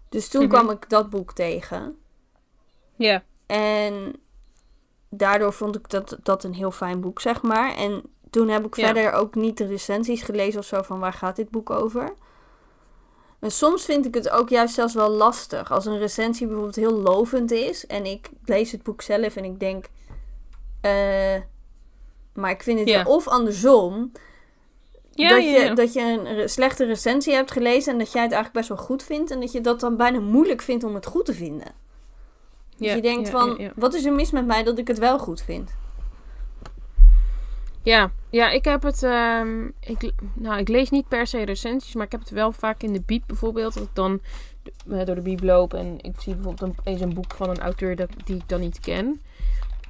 Dus toen Mhm. kwam ik dat boek tegen. Ja. En daardoor vond ik dat, dat een heel fijn boek, zeg maar. En toen heb ik verder ook niet de recensies gelezen of zo van waar gaat dit boek over. En soms vind ik het ook juist zelfs wel lastig. Als een recensie bijvoorbeeld heel lovend is en ik lees het boek zelf en ik denk... eh, maar ik vind het Ja. wel- of andersom. Ja, dat, ja, je, dat je een slechte recensie hebt gelezen en dat jij het eigenlijk best wel goed vindt. En dat je dat dan bijna moeilijk vindt om het goed te vinden. Dus je denkt van, wat is er mis met mij dat ik het wel goed vind? Ja, ja, ik heb het. ehm, ik, nou, ik lees niet per se recensies, maar ik heb het wel vaak in de bieb bijvoorbeeld. Dat ik dan eh, door de bieb loop en ik zie bijvoorbeeld een, eens een boek van een auteur dat, die ik dan niet ken.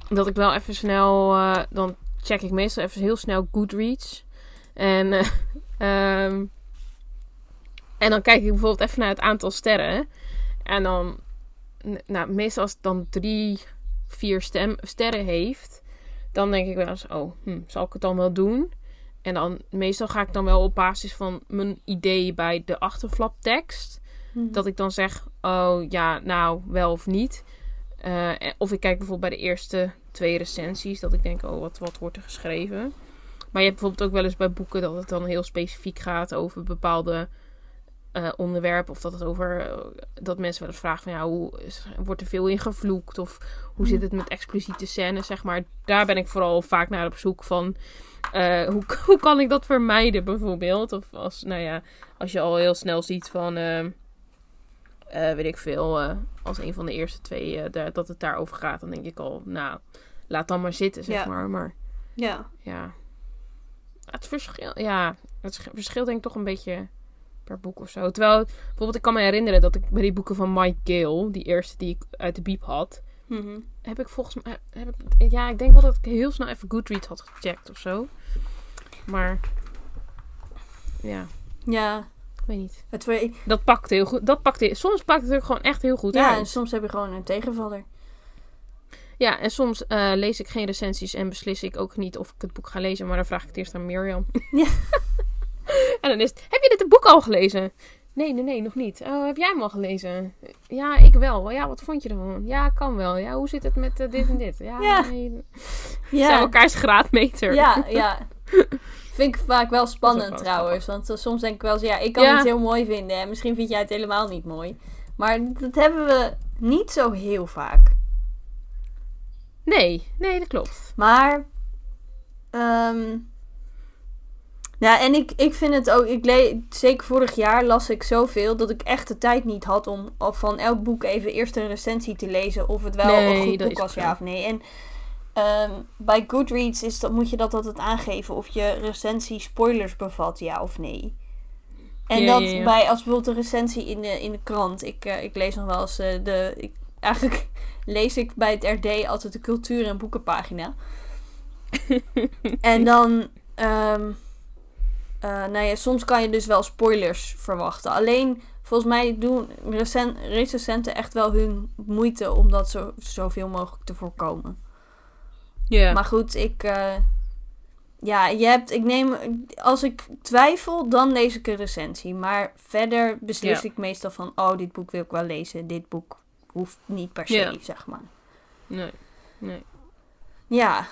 Dat ik wel even snel. eh, dan check ik meestal even heel snel Goodreads. En, eh, [laughs] ehm, en dan kijk ik bijvoorbeeld even naar het aantal sterren. En dan. Nou, meestal als het dan drie, vier stem, sterren heeft dan denk ik wel eens, oh, hm, zal ik het dan wel doen? En dan, meestal ga ik dan wel op basis van mijn idee bij de achterflaptekst. Dat ik dan zeg, oh ja, nou, wel of niet. Eh, of ik kijk bijvoorbeeld bij de eerste twee recensies, dat ik denk, oh, wat, wat wordt er geschreven? Maar je hebt bijvoorbeeld ook wel eens bij boeken dat het dan heel specifiek gaat over bepaalde eh, onderwerpen. Of dat het over, eh, dat mensen wel eens vragen van, ja, hoe is- wordt er veel in gevloekt? Of hoe zit het met expliciete scènes, zeg maar. Daar ben ik vooral vaak naar op zoek van... eh, hoe, [laughs] hoe kan ik dat vermijden, bijvoorbeeld? Of als, nou ja, als je al heel snel ziet van... weet ik veel, als een van de eerste twee daar, dat het daarover gaat... dan denk ik al, nou, laat dan maar zitten, zeg Ja. maar. Maar Ja. ja, het verschil, ja, het sch- verschilt denk ik toch een beetje per boek of zo. Terwijl, bijvoorbeeld, ik kan me herinneren dat ik bij die boeken van Mike Gale, die eerste die ik uit de biep had, Mhm. heb ik volgens mij, heb ik, ja, ik denk wel dat ik heel snel even Goodreads had gecheckt of zo. Maar, ja, Ja. ik weet niet. Het, we- Dat pakt heel goed. Dat pakt, soms pakt het ook gewoon echt heel goed ja, en uit. soms heb je gewoon een tegenvaller. Ja, en soms eh, lees ik geen recensies en beslis ik ook niet of ik het boek ga lezen. Maar dan vraag ik het eerst aan Mirjam. Ja. [laughs] [laughs] en dan is het, heb je dit boek al gelezen? Nee, nee, nee, nog niet. Oh, heb jij hem al gelezen? Ja, ik wel. Ja, wat vond je ervan? Ja, kan wel. Ja, hoe zit het met eh, dit en dit? Ja, Ja. nee. Ja. zijn elkaars graadmeter. Ja, [laughs] ja. Vind ik vaak wel spannend wel trouwens. Want eh, soms denk ik wel eens, ja, ik kan Ja. het heel mooi vinden. En misschien vind jij het helemaal niet mooi. Maar dat hebben we niet zo heel vaak. Nee, nee, dat klopt. Maar. ehm ja, en ik, ik vind het ook. Ik le zeker vorig jaar las ik zoveel dat ik echt de tijd niet had om of van elk boek even eerst een recensie te lezen. Of het wel Nee, een goed boek was, ja of nee. En ehm, bij Goodreads is dat, moet je dat altijd aangeven of je recensie spoilers bevat, ja of nee. En Ja, dat bij, als bijvoorbeeld een recensie in de, in de krant. Ik, eh, ik lees nog wel eens eh, de... Ik, [laughs] eigenlijk lees ik bij het RD altijd de cultuur- en boekenpagina. [laughs] en dan... ehm, eh, nou ja, soms kan je dus wel spoilers verwachten. Alleen, volgens mij doen recen recensenten echt wel hun moeite om dat zo, zoveel mogelijk te voorkomen. Ja. Maar goed, ik. eh, ja, je hebt. Ik neem. Als ik twijfel, dan lees ik een recensie. Maar verder beslis ik meestal van. Oh, dit boek wil ik wel lezen. Dit boek hoeft niet per se, Ja. zeg maar. Nee. Nee. Ja,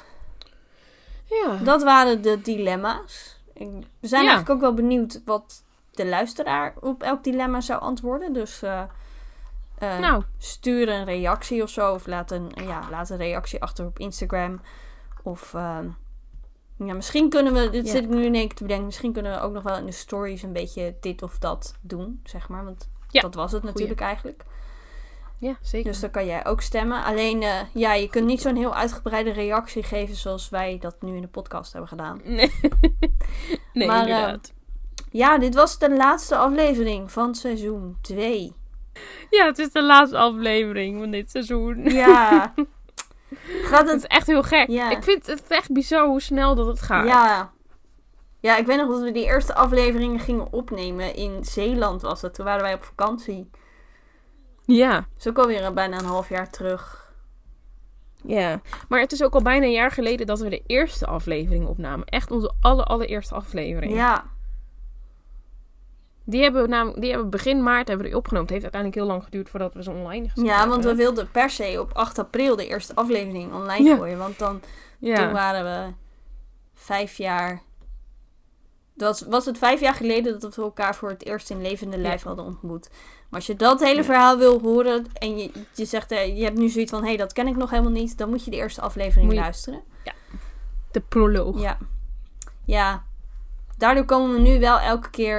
Ja. dat waren de dilemma's. Ik, we zijn Ja. eigenlijk ook wel benieuwd wat de luisteraar op elk dilemma zou antwoorden. Dus. eh, eh, nou, stuur een reactie of zo. Of laat een, ja, laat een reactie achter op Instagram. Of ehm, ja, misschien kunnen we, dit Ja. zit ik nu in één keer te bedenken, misschien kunnen we ook nog wel in de stories een beetje dit of dat doen, zeg maar. Want Ja, dat was het natuurlijk eigenlijk. Ja, zeker. Dus dan kan jij ook stemmen. Alleen, eh, ja, je kunt niet zo'n heel uitgebreide reactie geven zoals wij dat nu in de podcast hebben gedaan. Nee, [laughs] nee Maar, eh, inderdaad. Ja, dit was de laatste aflevering van seizoen 2. Ja, het is de laatste aflevering van dit seizoen. Ja. [laughs] Gaat Het het is echt heel gek. Ja. Ik vind het echt bizar hoe snel dat het gaat. Ja. Ja, ik weet nog dat we die eerste afleveringen gingen opnemen. In Zeeland was het. Toen waren wij op vakantie. Ja. Is ook alweer bijna een half jaar terug. Ja. Maar het is ook al bijna een jaar geleden dat we de eerste aflevering opnamen. Echt onze aller, allereerste aflevering. Ja. Die hebben we namelijk, die hebben we begin maart hebben we die opgenomen. Het heeft uiteindelijk heel lang geduurd voordat we ze online gezet Ja, want we hebben. wilden per se op 8 april de eerste aflevering online Ja. gooien. Want dan toen Ja. waren we vijf jaar... Dat was, was het vijf jaar geleden dat we elkaar voor het eerst in levende lijf hadden ontmoet. Maar als je dat hele Ja. verhaal wil horen en je, je zegt, eh, je hebt nu zoiets van, hé, hey, dat ken ik nog helemaal niet, dan moet je de eerste aflevering je- luisteren. De proloog. Ja. Ja. Daardoor komen we nu wel elke keer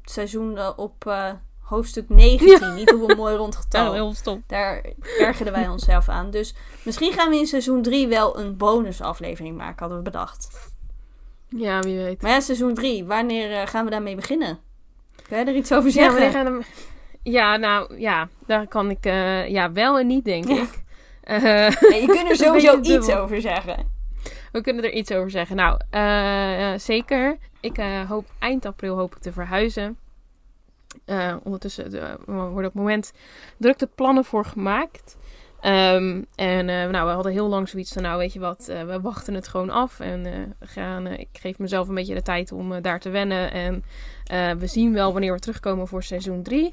het seizoen eh, op eh, hoofdstuk [laughs] 19. Niet op een mooi rond Ja, getal. heel stom. Daar ergerden wij [laughs] onszelf aan. Dus misschien gaan we in seizoen 3 wel een bonusaflevering maken, hadden we bedacht. Ja, wie weet. Maar ja, seizoen 3, wanneer gaan we daarmee beginnen? Kun je er iets over Ja, zeggen? wanneer gaan we- ja, nou ja, daar kan ik eh, ja, wel en niet, denk ik. [laughs] Eh, Nee, je kunt er [laughs] sowieso iets dubbel. over zeggen. we kunnen er iets over zeggen. Nou, eh, zeker. Ik hoop eind april hoop ik te verhuizen. Ondertussen worden op het moment druk de plannen voor gemaakt. Ehm, en nou, we hadden heel lang zoiets van, nou weet je wat, we wachten het gewoon af. En we gaan, ik geef mezelf een beetje de tijd om daar te wennen. En we zien wel wanneer we terugkomen voor seizoen 3.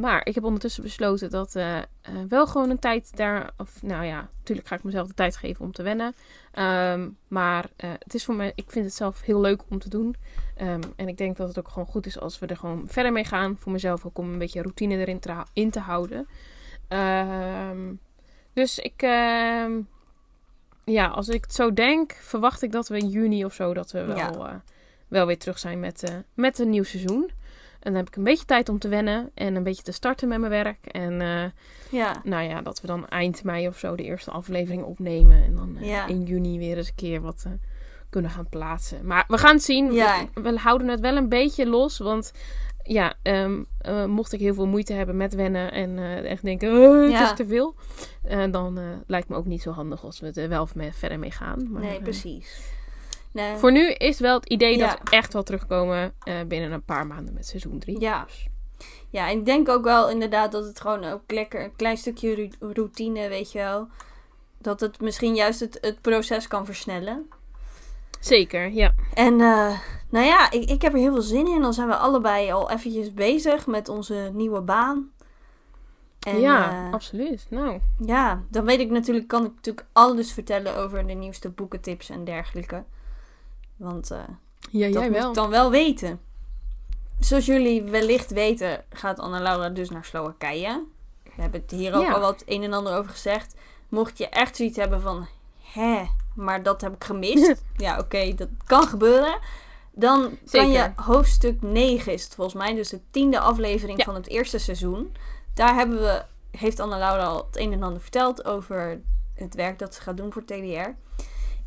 Maar ik heb ondertussen besloten dat eh, eh, wel gewoon een tijd daar... Of, nou ja, natuurlijk ga ik mezelf de tijd geven om te wennen. Ehm, maar eh, het is voor mij, ik vind het zelf heel leuk om te doen. Ehm, en ik denk dat het ook gewoon goed is als we er gewoon verder mee gaan. Voor mezelf ook om een beetje routine erin te, in te houden. Ehm, dus ik, ja, als ik het zo denk, verwacht ik dat we in juni of zo dat we wel, Ja. eh, wel weer terug zijn met, eh, met een nieuw seizoen. En dan heb ik een beetje tijd om te wennen en een beetje te starten met mijn werk. En eh, Ja. nou ja, dat we dan eind mei of zo de eerste aflevering opnemen. En dan eh, Ja. in juni weer eens een keer wat eh, kunnen gaan plaatsen. Maar we gaan het zien. Ja. We, we houden het wel een beetje los. Want ja, ehm, eh, mocht ik heel veel moeite hebben met wennen en echt denken, "Oh, het Ja. is te veel. dan lijkt me ook niet zo handig als we er wel verder mee gaan. Maar, Nee, precies. Nee. voor nu is wel het idee Ja. dat we echt wel terugkomen eh, binnen een paar maanden met seizoen 3. Ja. Ja, en ik denk ook wel inderdaad dat het gewoon ook lekker een klein stukje routine, weet je wel. Dat het misschien juist het, het proces kan versnellen. Zeker, ja. En eh, nou ja, ik, ik heb er heel veel zin in. Dan zijn we allebei al eventjes bezig met onze nieuwe baan. En, ja, eh, absoluut. Nou, ja, dan weet ik natuurlijk, kan ik natuurlijk alles vertellen over de nieuwste boekentips en dergelijke. Want eh, ja, dat jij moet wel. ik dan wel weten. Zoals jullie wellicht weten, gaat Anna-Laura dus naar Slowakije. We hebben het hier ook Ja. al wat een en ander over gezegd. Mocht je echt zoiets hebben van... Hè, maar dat heb ik gemist. [laughs] ja, oké, dat kan gebeuren. Dan kan je hoofdstuk 9 is het volgens mij. Dus de tiende aflevering Ja. van het eerste seizoen. Daar hebben we, heeft Anna-Laura al het een en ander verteld over het werk dat ze gaat doen voor TDR.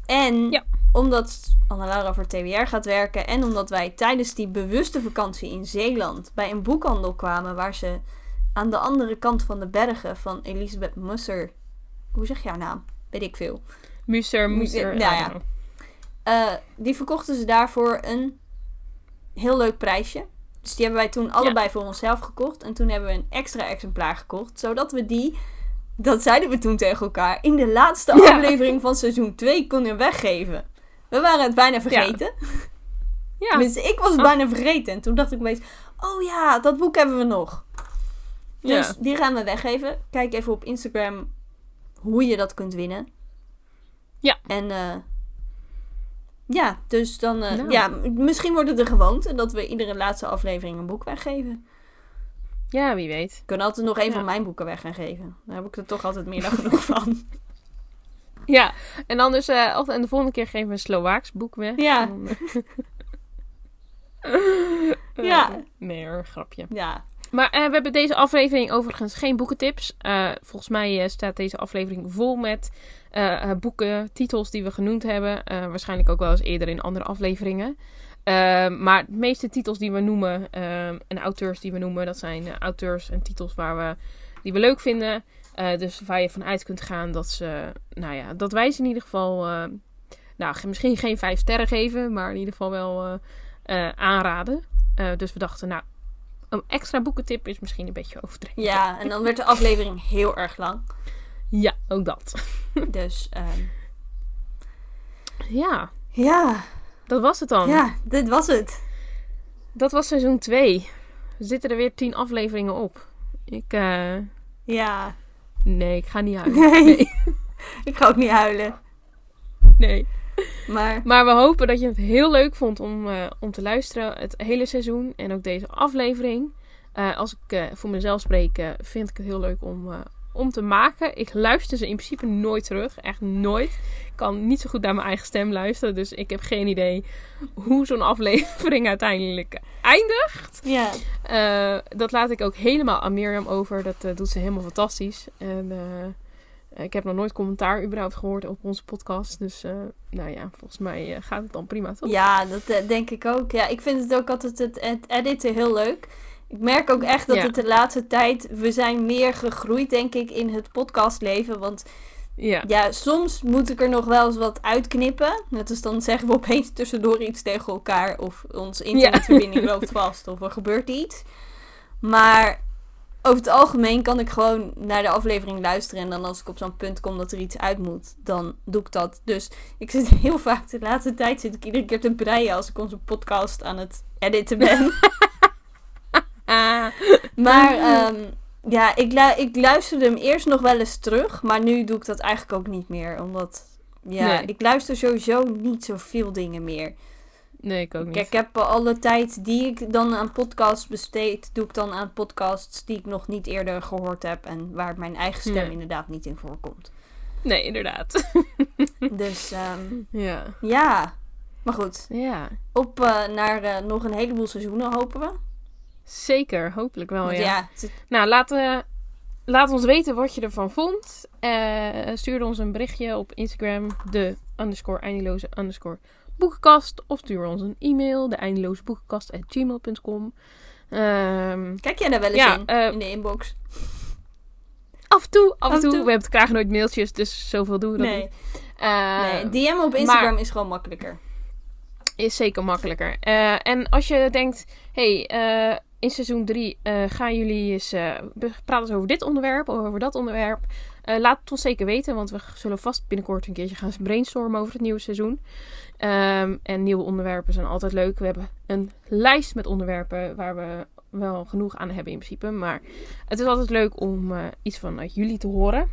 En Ja. Omdat Anna-Laura voor TWR gaat werken en omdat wij tijdens die bewuste vakantie in Zeeland bij een boekhandel kwamen waar ze aan de andere kant van de bergen van Elisabeth Musser. Hoe zeg je haar naam? Weet ik veel. Musser, Musser. Ja, ja. Uh, die verkochten ze daarvoor een heel leuk prijsje. Dus die hebben wij toen allebei voor onszelf gekocht. En toen hebben we een extra exemplaar gekocht. Zodat we die, dat zeiden we toen tegen elkaar, in de laatste aflevering van seizoen 2 konden weggeven. We waren het bijna vergeten. Ja. [laughs] Tenminste, ik was het oh. bijna vergeten. En toen dacht ik opeens, oh ja, dat boek hebben we nog. Dus die gaan we weggeven. Kijk even op Instagram hoe je dat kunt winnen. Ja. En uh, ja, dus dan... Uh, nou. Ja, misschien wordt het de gewoonte dat we iedere laatste aflevering een boek weggeven. Ja, wie weet. Ik kan altijd nog een van mijn boeken weg gaan geven. Daar heb ik er toch altijd meer dan genoeg van. [laughs] Ja, en anders... Uh, en de volgende keer geven we een Slovaaks boek weg. Ja. [laughs] ja. Nee grapje. Ja. Maar uh, we hebben deze aflevering overigens geen boekentips. Uh, volgens mij staat deze aflevering vol met boeken, titels die we genoemd hebben. waarschijnlijk ook wel eens eerder in andere afleveringen. maar de meeste titels die we noemen en auteurs die we noemen, dat zijn auteurs en titels waar we, die we leuk vinden. Dus waar je vanuit kunt gaan dat ze, nou ja, dat wij ze in ieder geval, nou misschien geen vijf sterren geven, maar in ieder geval wel aanraden. dus we dachten, nou, een extra boekentip is misschien een beetje overdreven. Ja, en dan werd de aflevering heel erg lang. Ja, ook dat. [laughs] Dus, um... ja. Ja. Dat was het dan. Ja, dit was het. Dat was seizoen 2. Er zitten er weer tien afleveringen op. Ik. Ja. Nee, ik ga niet huilen. Nee. nee. [laughs] ik ga ook niet huilen. Nee. Maar... maar we hopen dat je het heel leuk vond om, uh, om te luisteren. Het hele seizoen en ook deze aflevering. Uh, als ik uh, voor mezelf spreek, vind ik het heel leuk om, om te maken. Ik luister ze in principe nooit terug. Echt nooit. Ik kan niet zo goed naar mijn eigen stem luisteren. Dus ik heb geen idee hoe zo'n aflevering [laughs] uiteindelijk eindigt. Ja. dat laat ik ook helemaal aan Mirjam over. Dat doet ze helemaal fantastisch. En eh, ik heb nog nooit commentaar überhaupt gehoord op onze podcast. Dus nou ja, volgens mij gaat het dan prima, toch? Ja, dat denk ik ook. Ja, ik vind het ook altijd het, het editen heel leuk. Ik merk ook echt dat het de laatste tijd... We zijn meer gegroeid, denk ik, in het podcastleven. Want ja. ja, soms moet ik er nog wel eens wat uitknippen. Net als dan zeggen we opeens tussendoor iets tegen elkaar. Of onze internetverbinding loopt vast. Of er gebeurt iets. Maar over het algemeen kan ik gewoon naar de aflevering luisteren. En dan als ik op zo'n punt kom dat er iets uit moet, dan doe ik dat. Dus ik zit heel vaak, de laatste tijd zit ik iedere keer te breien als ik onze podcast aan het editen ben. [laughs] maar um, ja, ik, lu ik luisterde hem eerst nog wel eens terug. Maar nu doe ik dat eigenlijk ook niet meer. Omdat, ja, ik luister sowieso niet zoveel dingen meer. Nee, ik ook niet. Kijk, ik heb alle tijd die ik dan aan podcasts besteed, doe ik dan aan podcasts die ik nog niet eerder gehoord heb en waar mijn eigen stem inderdaad niet in voorkomt. Nee, inderdaad. [laughs] dus um, ja. ja, maar goed. Ja. Op uh, naar uh, nog een heleboel seizoenen hopen we. Zeker, hopelijk wel, ja. ja Nou, laat, uh, laat ons weten wat je ervan vond. stuur ons een berichtje op Instagram, de underscore eindeloze underscore boekenkast. Of stuur ons een e-mail, de eindeloze boekenkast.gmail.com. Um, ehm, Kijk jij daar wel eens in, uh, in de inbox? Af en toe, af, en toe. We hebben, krijgen nooit mailtjes, dus zoveel doen we dat nee. niet. Uh, nee, DM op Instagram is gewoon makkelijker. Is zeker makkelijker. Uh, en als je denkt, hey, in seizoen 3 gaan jullie eens praten eens over dit onderwerp, over dat onderwerp. laat het ons zeker weten, want we zullen vast binnenkort een keertje gaan brainstormen over het nieuwe seizoen. Um, en nieuwe onderwerpen zijn altijd leuk. We hebben een lijst met onderwerpen waar we wel genoeg aan hebben in principe. Maar het is altijd leuk om iets vanuit jullie te horen.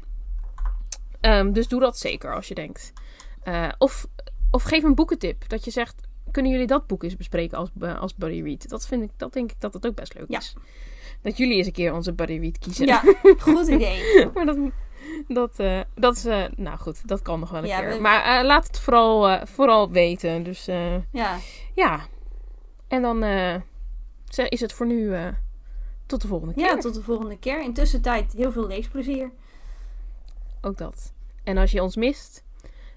Um, dus doe dat zeker als je denkt. Of, of geef een boekentip. Dat je zegt, kunnen jullie dat boek eens bespreken als, uh, als buddy read? Dat, vind ik, dat denk ik dat het ook best leuk ja. is. Dat jullie eens een keer onze buddy read kiezen. Ja, [laughs] goed idee. [laughs] maar dat, dat, uh, dat is, uh, nou goed, dat kan nog wel een ja, keer. Maar uh, laat het vooral, vooral weten. Dus ja. ja. En dan is het voor nu tot de volgende keer. Ja, tot de volgende keer. Intussen tijd heel veel leesplezier. Ook dat. En als je ons mist,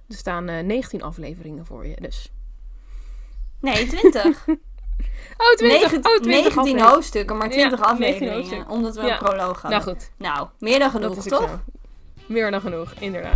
Er staan eh 19 afleveringen voor je, dus. Nee, 20. [laughs] Oh, 20, 19, oh, 20 19 afleveringen. hoofdstukken, maar 20 Ja, 19 afleveringen. Omdat we Ja. een proloog hadden. Nou goed, Nou, meer dan genoeg, toch? Meer dan genoeg, inderdaad.